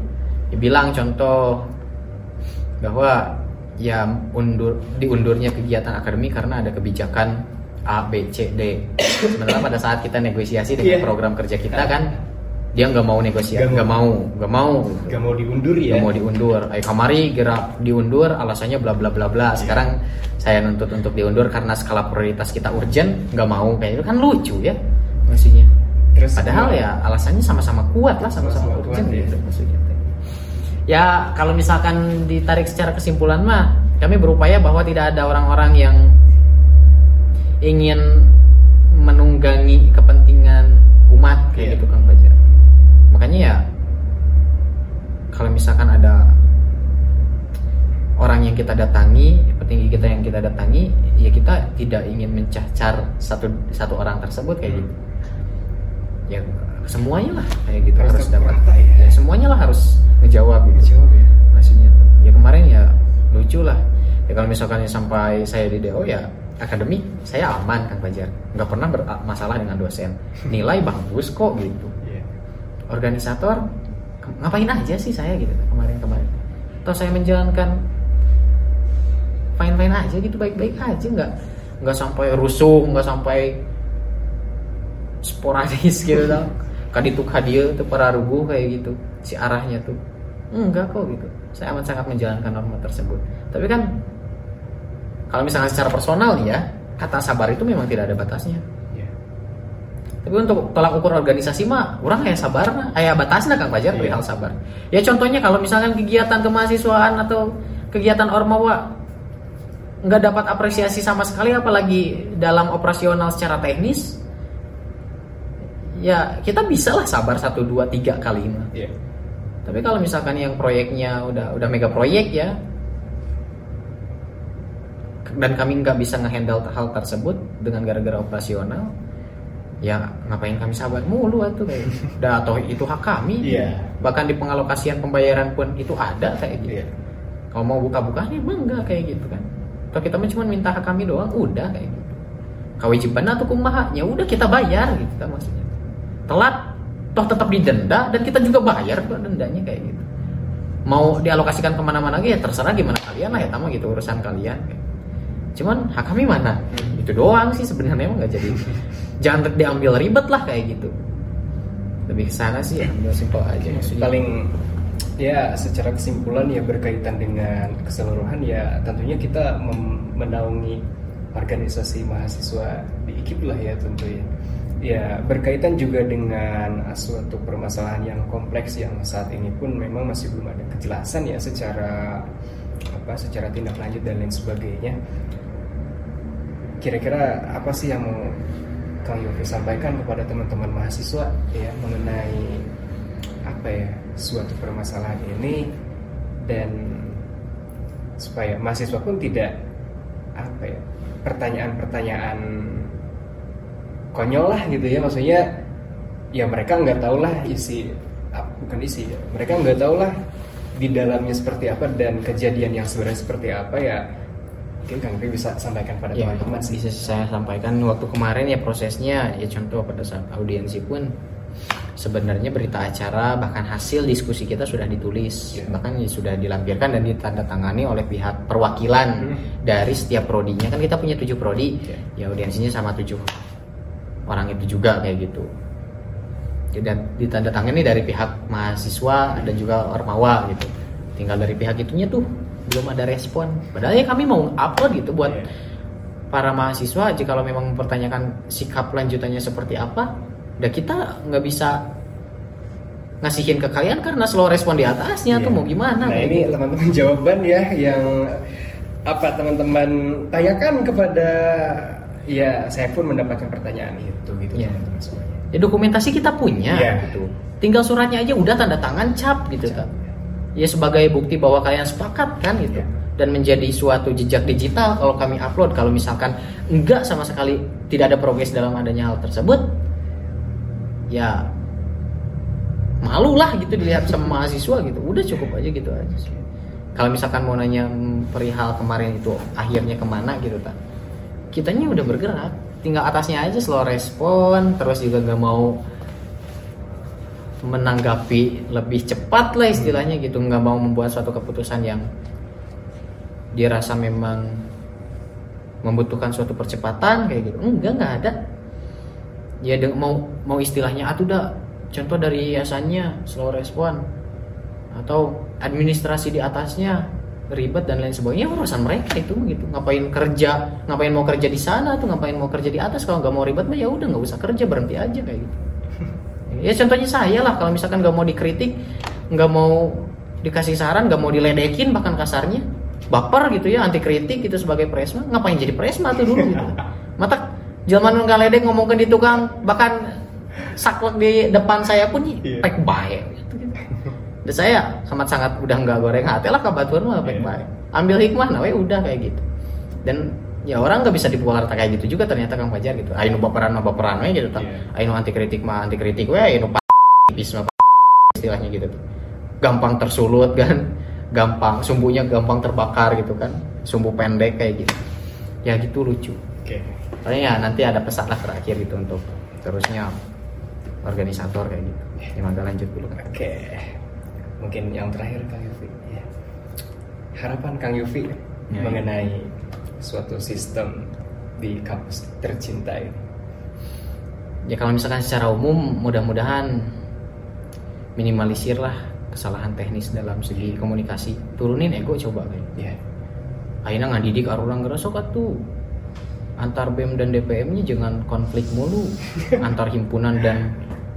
bilang contoh bahwa ya undur diundurnya kegiatan akademik karena ada kebijakan A B C D. Sebenarnya pada saat kita negosiasi dengan yeah. program kerja kita kan dia nggak mau negosiasi, nggak mau, nggak mau, nggak mau diundur ya, nggak mau diundur. Ayo kamari gerak diundur, alasannya bla bla bla bla. Iya. Sekarang saya nuntut untuk diundur karena skala prioritas kita urgent, nggak mau kayak itu kan lucu ya maksudnya. Terus Padahal ya alasannya sama-sama kuat lah, sama-sama urgent kuat, gitu ya. maksudnya ya kalau misalkan ditarik secara kesimpulan mah kami berupaya bahwa tidak ada orang-orang yang ingin menunggangi kepentingan umat kayak yeah. gitu Kang Fajar. Makanya ya kalau misalkan ada orang yang kita datangi, petinggi kita yang kita datangi, ya kita tidak ingin mencacar satu satu orang tersebut kayak gitu. Ya semuanya lah kayak gitu harus, harus dapat. Ya. ya semuanya lah harus ngejawab gitu ngejawab ya maksudnya ya kemarin ya lucu lah ya kalau misalkan sampai saya di DO ya akademik saya aman kan Fajar. Nggak pernah bermasalah dengan dosen. Nilai bagus kok gitu. Yeah. organisator ngapain aja sih saya? gitu kemarin kemarin atau saya menjalankan fine fine aja gitu baik baik aja. Nggak nggak sampai rusuh nggak sampai sporadis gitu tau. Kadituk hadiah tuh para rugu kayak gitu si arahnya tuh. Enggak kok gitu. Saya amat sangat menjalankan norma tersebut. Tapi kan kalau misalnya secara personal ya kata sabar itu memang tidak ada batasnya yeah. tapi untuk tolak ukur organisasi mah orang kayak sabar ayah batasnya kang Fajar yeah. hal sabar ya contohnya kalau misalkan kegiatan kemahasiswaan atau kegiatan ormawa nggak dapat apresiasi sama sekali apalagi dalam operasional secara teknis ya kita bisa lah sabar satu dua tiga kali mah yeah tapi kalau misalkan yang proyeknya udah udah mega proyek ya dan kami nggak bisa ngehandle hal tersebut dengan gara-gara operasional. Ya ngapain kami sabar mulu tuh kayak udah atau itu hak kami. Yeah. bahkan di pengalokasian pembayaran pun itu ada kayak gitu. Yeah. kalau mau buka-buka ya enggak kayak gitu kan. Atau kita cuma minta hak kami doang udah kayak gitu. Kewajiban atau kumaha? Ya udah kita bayar gitu kan maksudnya. Telat toh tetap didenda dan kita juga bayar kok dendanya kayak gitu. Mau dialokasikan ke mana-mana ya terserah gimana kalian lah ya tamu gitu urusan kalian cuman hak kami mana? Hmm. itu doang sih sebenarnya emang nggak jadi. Jangan diambil ribet lah kayak gitu. Lebih ke sana sih ya. Ambil simpel aja. Maksudnya paling ya secara kesimpulan ya berkaitan dengan keseluruhan ya tentunya kita menaungi organisasi mahasiswa di IKIP lah ya tentunya. Ya, berkaitan juga dengan suatu permasalahan yang kompleks yang saat ini pun memang masih belum ada kejelasan ya secara apa secara tindak lanjut dan lain sebagainya. Kira-kira apa sih yang mau Kang Yofi sampaikan kepada teman-teman mahasiswa ya mengenai apa ya suatu permasalahan ini? Dan supaya mahasiswa pun tidak apa ya pertanyaan-pertanyaan konyol lah gitu ya. Maksudnya ya mereka nggak tahu lah isi ah, bukan isi ya mereka nggak tahu lah di dalamnya seperti apa dan kejadian yang sebenarnya seperti apa ya mungkin Kang bisa sampaikan pada ya, teman-teman sih bisa saya sampaikan waktu kemarin ya prosesnya ya contoh pada saat audiensi pun sebenarnya berita acara bahkan hasil diskusi kita sudah ditulis yeah. bahkan ya sudah dilampirkan dan ditandatangani oleh pihak perwakilan hmm. dari setiap prodinya kan kita punya tujuh prodi yeah. ya audiensinya sama tujuh orang itu juga kayak gitu dan ditandatangani dari pihak mahasiswa dan juga ormawa gitu tinggal dari pihak itunya tuh belum ada respon padahal ya kami mau upload gitu buat yeah. para mahasiswa jika kalau memang mempertanyakan sikap lanjutannya seperti apa dan kita nggak bisa ngasihin ke kalian karena slow respon di atasnya yeah. tuh iya. mau gimana nah ini gitu. teman-teman jawaban ya yang apa teman-teman tanyakan kepada ya saya pun mendapatkan pertanyaan itu gitu yeah. teman-teman semuanya ya dokumentasi kita punya yeah. gitu tinggal suratnya aja udah tanda tangan cap gitu cap, kan ya. sebagai bukti bahwa kalian sepakat kan gitu. Yeah dan menjadi suatu jejak digital kalau kami upload kalau misalkan enggak sama sekali tidak ada progres dalam adanya hal tersebut ya malu lah gitu dilihat sama mahasiswa gitu. Udah cukup aja gitu aja kalau misalkan mau nanya perihal kemarin itu akhirnya ke mana gitu kan kitanya udah bergerak tinggal atasnya aja slow respon terus juga nggak mau menanggapi lebih cepat lah istilahnya gitu. Nggak mau membuat suatu keputusan yang dia rasa memang membutuhkan suatu percepatan kayak gitu. Enggak nggak ada. Ya mau mau istilahnya atuh dah contoh dari yayasannya slow respon atau administrasi di atasnya ribet dan lain sebagainya urusan mereka itu gitu. Ngapain kerja ngapain mau kerja di sana tuh ngapain mau kerja di atas? Kalau nggak mau ribet mah ya udah nggak usah kerja berhenti aja kayak gitu ya contohnya saya lah kalau misalkan nggak mau dikritik nggak mau dikasih saran nggak mau diledekin bahkan kasarnya baper gitu ya anti kritik gitu sebagai presma ngapain jadi presma tuh dulu gitu mata zaman nggak ledek ngomongin di tukang bahkan saklek di depan saya pun yeah. pek baik gitu, gitu. Dan saya sangat sangat udah nggak goreng hati lah kabatuan mah pek yeah. baik. Ambil hikmah nah udah kayak gitu. Dan ya orang nggak bisa dipukul rata kayak gitu juga ternyata Kang Fajar gitu. Ayo baperan mah baperan we gitu yeah. Ayo anti kritik mah anti kritik we ayo bis mah istilahnya gitu tuh. Gampang tersulut kan. Gampang sumbunya gampang terbakar gitu kan. Sumbu pendek kayak gitu. Ya gitu lucu. Oke. Okay. ya nanti ada pesan lah terakhir gitu untuk terusnya organisator kayak gitu. Gimana lanjut dulu kan? Oke. Mungkin yang terakhir Kang Yufi. Ya. Harapan Kang Yufi ya, ya. Suatu sistem di kampus tercinta ini. Ya kalau misalkan secara umum mudah-mudahan minimalisir lah kesalahan teknis dalam segi komunikasi turunin ego coba kayak ya. akhirnya ngadidik orang ngerasa tuh antar BEM dan DPM-nya jangan konflik mulu antar himpunan dan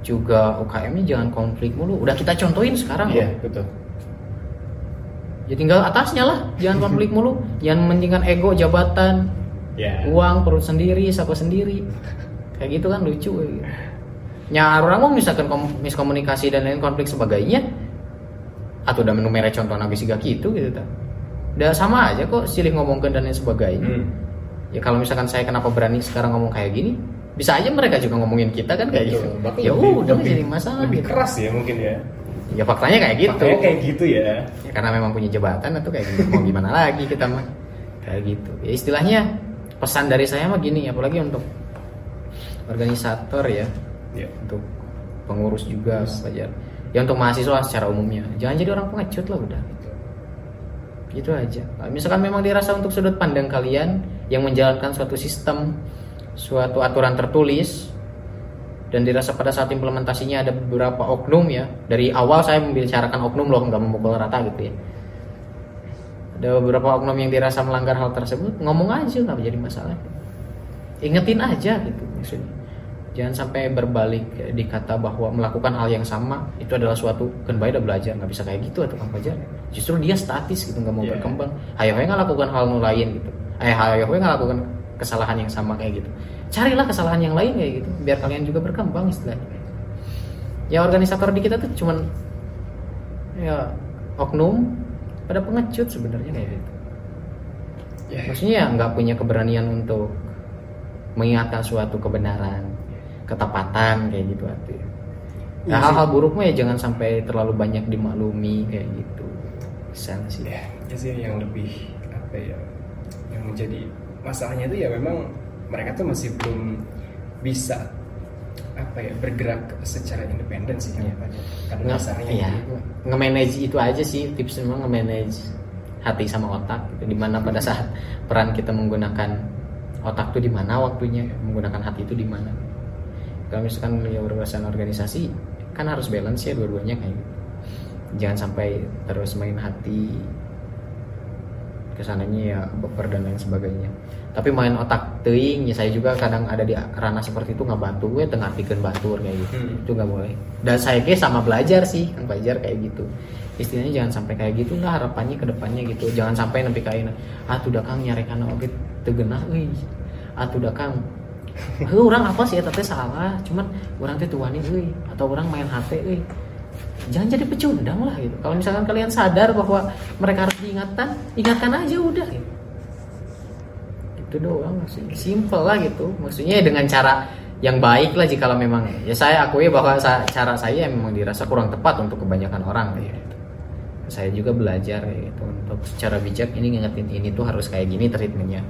juga UKM-nya jangan konflik mulu. Udah kita contohin sekarang Iya, yeah, betul. Ya tinggal atasnya lah, jangan konflik mulu. Jangan mentingkan ego, jabatan, yeah. uang, perut sendiri, siapa sendiri. Kayak gitu kan lucu. Gitu. Ya orang mau misalkan miskomunikasi dan lain konflik sebagainya, atau udah menu merek contoh nabi siga gitu gitu tak. Udah sama aja kok silih ngomongkan dan lain sebagainya. Hmm. Ya kalau misalkan saya kenapa berani sekarang ngomong kayak gini, bisa aja mereka juga ngomongin kita kan kayak gitu ya udah jadi masalah lebih gitu. keras ya mungkin ya ya faktanya kayak gitu. Faktanya kayak gitu ya. ya karena memang punya jabatan atau kayak gitu mau gimana lagi kita mah? Kayak gitu. Ya istilahnya pesan dari saya mah gini apalagi untuk organisator ya, ya. untuk pengurus juga saja ya untuk mahasiswa secara umumnya. Jangan jadi orang pengecut lah udah gitu. Aja. Misalkan memang dirasa untuk sudut pandang kalian yang menjalankan suatu sistem suatu aturan tertulis dan dirasa pada saat implementasinya ada beberapa oknum ya. Dari awal saya membicarakan oknum loh nggak memukul rata gitu ya. Ada beberapa oknum yang dirasa melanggar hal tersebut ngomong aja nggak menjadi masalah. Ingetin aja gitu maksudnya. Jangan sampai berbalik dikata bahwa melakukan hal yang sama itu adalah suatu kan udah belajar nggak bisa kayak gitu atau kan belajar justru dia statis gitu nggak mau yeah. berkembang. Ayo nggak lakukan hal lain gitu. Eh ayo nggak lakukan kesalahan yang sama kayak gitu. Carilah kesalahan yang lain kayak gitu biar kalian juga berkembang istilahnya. Ya organisator di kita tuh cuman ya oknum pada pengecut sebenarnya kayak gitu. Ya. maksudnya nggak punya keberanian untuk mengingatkan suatu kebenaran ketepatan kayak gitu arti. Nah, hal-hal buruk mah ya jangan sampai terlalu banyak dimaklumi kayak gitu. Sana sih? Ya, ya sih yang lebih apa ya yang menjadi masalahnya itu ya memang mereka tuh masih belum bisa apa ya bergerak secara independen sih ya. karena dasarnya gitu. nge-manage itu aja sih tips memang nge-manage hati sama otak gitu. di mana pada saat peran kita menggunakan otak tuh di mana waktunya menggunakan hati itu di mana kalau misalkan ya urusan organisasi kan harus balance ya dua-duanya kayak gitu. jangan sampai terus main hati ke sananya ya baper dan lain sebagainya. Tapi main otak teing ya saya juga kadang ada di ranah seperti itu nggak bantu gue tengah bikin batur kayak gitu. Hmm. itu nggak boleh. Dan saya kayak sama belajar sih kan belajar kayak gitu. Istilahnya jangan sampai kayak gitu lah harapannya ke depannya gitu. Jangan sampai nanti kayak ah tuh kang nyari karena oke tegenah euy ah tuh kang. Orang apa sih? Tapi salah. Cuman orang tuh tuani euy atau orang main HP euy jangan jadi pecundang lah gitu kalau misalkan kalian sadar bahwa mereka harus diingatkan ingatkan aja udah gitu. itu doang sih simple lah gitu maksudnya dengan cara yang baik lah jika memang ya saya akui bahwa cara saya memang dirasa kurang tepat untuk kebanyakan orang gitu. saya juga belajar gitu untuk secara bijak ini ngingetin ini tuh harus kayak gini treatmentnya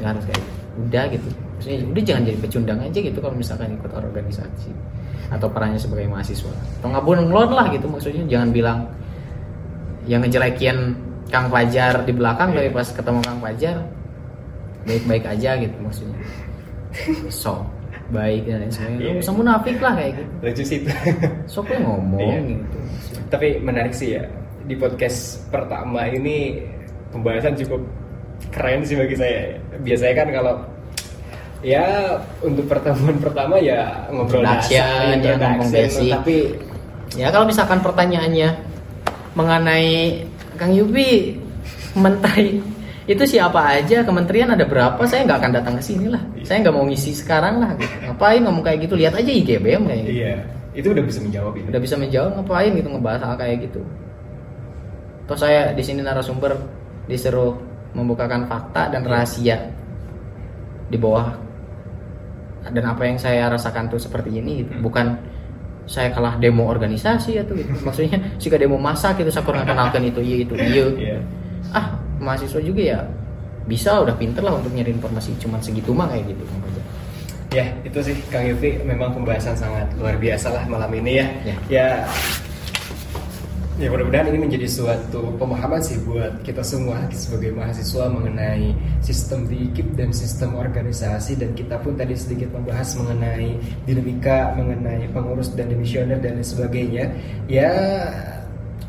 ya harus kayak gitu. Udah gitu. Maksudnya udah jangan jadi pecundang aja gitu kalau misalkan ikut organisasi atau perannya sebagai mahasiswa. Atau ngabun ngelon lah gitu maksudnya. Jangan bilang yang ngejelekin Kang Fajar di belakang yeah. tapi pas ketemu Kang Fajar baik-baik aja gitu maksudnya. So baik dan lain sebagainya. Yeah. munafik lah kayak gitu. Lucu sih sok ngomong yeah. gitu tapi menarik sih ya di podcast pertama ini pembahasan cukup keren sih bagi saya biasanya kan kalau ya untuk pertemuan pertama ya ngobrol dasar ya tapi ya kalau misalkan pertanyaannya mengenai Kang Yubi menteri itu siapa aja kementerian ada berapa saya nggak akan datang ke sini lah saya nggak mau ngisi sekarang lah gitu. ngapain ngomong kayak gitu lihat aja IGBM kayak gitu. iya itu udah bisa menjawab ya. udah bisa menjawab ngapain gitu ngebahas hal kayak gitu toh saya di sini narasumber disuruh membukakan fakta dan rahasia di bawah dan apa yang saya rasakan tuh seperti ini gitu. Hmm. bukan saya kalah demo organisasi atau gitu maksudnya jika demo masa gitu saya kurang kenalkan itu iya itu iya yeah. ah mahasiswa juga ya bisa udah pinter lah untuk nyari informasi cuman segitu mah kayak gitu ya itu sih Kang Yufi memang pembahasan sangat luar biasa lah malam ini ya ya, ya Ya mudah-mudahan ini menjadi suatu pemahaman sih buat kita semua sebagai mahasiswa mengenai sistem DIKIP dan sistem organisasi dan kita pun tadi sedikit membahas mengenai dinamika, mengenai pengurus dan demisioner dan lain sebagainya. Ya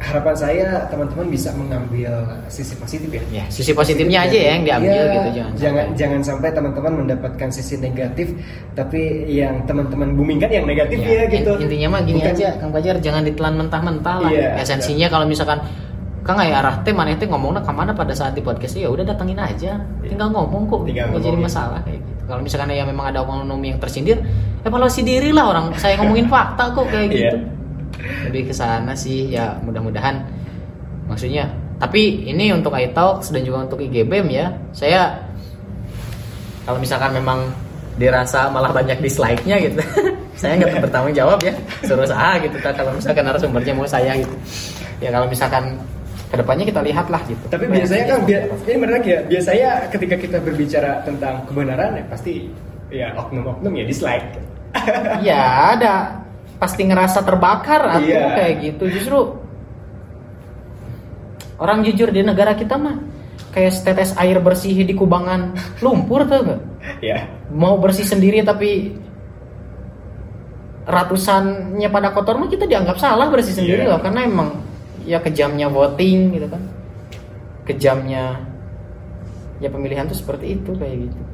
harapan saya teman-teman bisa mengambil sisi positif ya. ya sisi positifnya aja ya yang diambil ya, gitu jangan jangan sampai. jangan sampai teman-teman mendapatkan sisi negatif tapi yang teman-teman boomingkan yang negatif ya, ya gitu. Intinya mah gini Bukan, aja Kang Fajar jangan ditelan mentah-mentah lah. Ya, Esensinya ya. kalau misalkan Kang ayah arah teh mana teh ngomongnya ke mana pada saat di podcast ya udah datangin aja iya. tinggal ngomong kok tinggal nggak jadi masalah kayak gitu kalau misalkan ya memang ada oknum yang tersindir evaluasi diri lah orang saya ngomongin fakta kok kayak iya. gitu lebih ke sana sih ya mudah-mudahan. Maksudnya tapi ini untuk iTalks dan juga untuk IGBM ya. Saya kalau misalkan memang dirasa malah banyak dislike-nya gitu saya nggak bertanggung jawab ya. Suruh saya gitu kan kalau misalkan narasumbernya mau saya gitu. Ya kalau misalkan ke depannya kita lihat lah gitu. Tapi biasanya kan bi ini menarik ya biasanya ketika kita berbicara tentang kebenaran ya pasti ya oknum-oknum ya dislike. Ya ada pasti ngerasa terbakar atau yeah. kayak gitu justru orang jujur di negara kita mah kayak setetes air bersih di kubangan lumpur tuh gak? Yeah. Mau bersih sendiri tapi ratusannya pada kotor mah kita dianggap salah bersih sendiri yeah. loh karena emang ya kejamnya voting gitu kan kejamnya ya pemilihan tuh seperti itu kayak gitu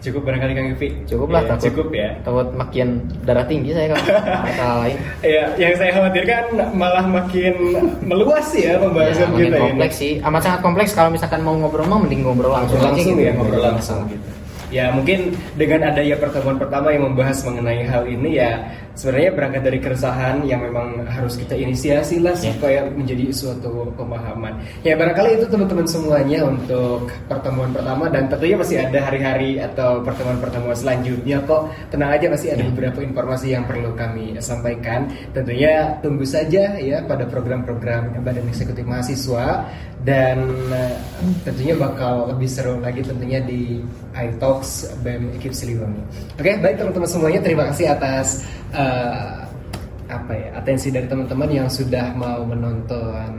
Cukup barangkali Kang Yufi. Cukup lah, ya, cukup ya. Takut makin darah tinggi saya kan masalah lain. Iya, yang saya khawatirkan malah makin meluas ya pembahasan ya, kita kompleks ini. sih, amat sangat kompleks. Kalau misalkan mau ngobrol mau mending ngobrol langsung, langsung, langsung ya, ngobrol langsung gitu. Ya mungkin dengan adanya pertemuan pertama yang membahas mengenai hal ini ya sebenarnya berangkat dari keresahan yang memang harus kita inisiasi lah yeah. supaya menjadi suatu pemahaman. Ya barangkali itu teman-teman semuanya untuk pertemuan pertama dan tentunya masih ada hari-hari atau pertemuan-pertemuan selanjutnya kok. Tenang aja masih ada yeah. beberapa informasi yang perlu kami sampaikan. Tentunya tunggu saja ya pada program-program Badan Eksekutif Mahasiswa dan uh, tentunya bakal lebih seru lagi tentunya di iTalks BEM Ekip Siliwangi. Oke, baik teman-teman semuanya terima kasih atas uh, apa ya atensi dari teman-teman yang sudah mau menonton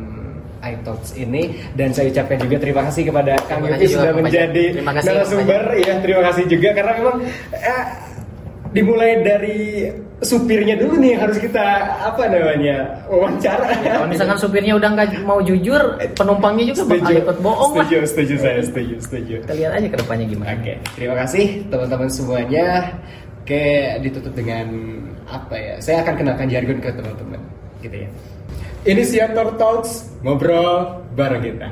iTalks ini dan saya ucapkan juga terima kasih kepada Kang Yuki sudah menjadi narasumber ya terima kasih juga karena memang eh, dimulai dari supirnya dulu nih harus kita apa namanya wawancara. Ya, kalau misalkan supirnya udah nggak mau jujur, penumpangnya juga bakal ikut bohong setuju, lah. Setuju, saya setuju, setuju. Kita lihat aja ke depannya gimana. Oke, terima kasih teman-teman semuanya. Oke, ditutup dengan apa ya? Saya akan kenalkan jargon ke teman-teman, gitu ya. Inisiator Talks ngobrol bareng kita.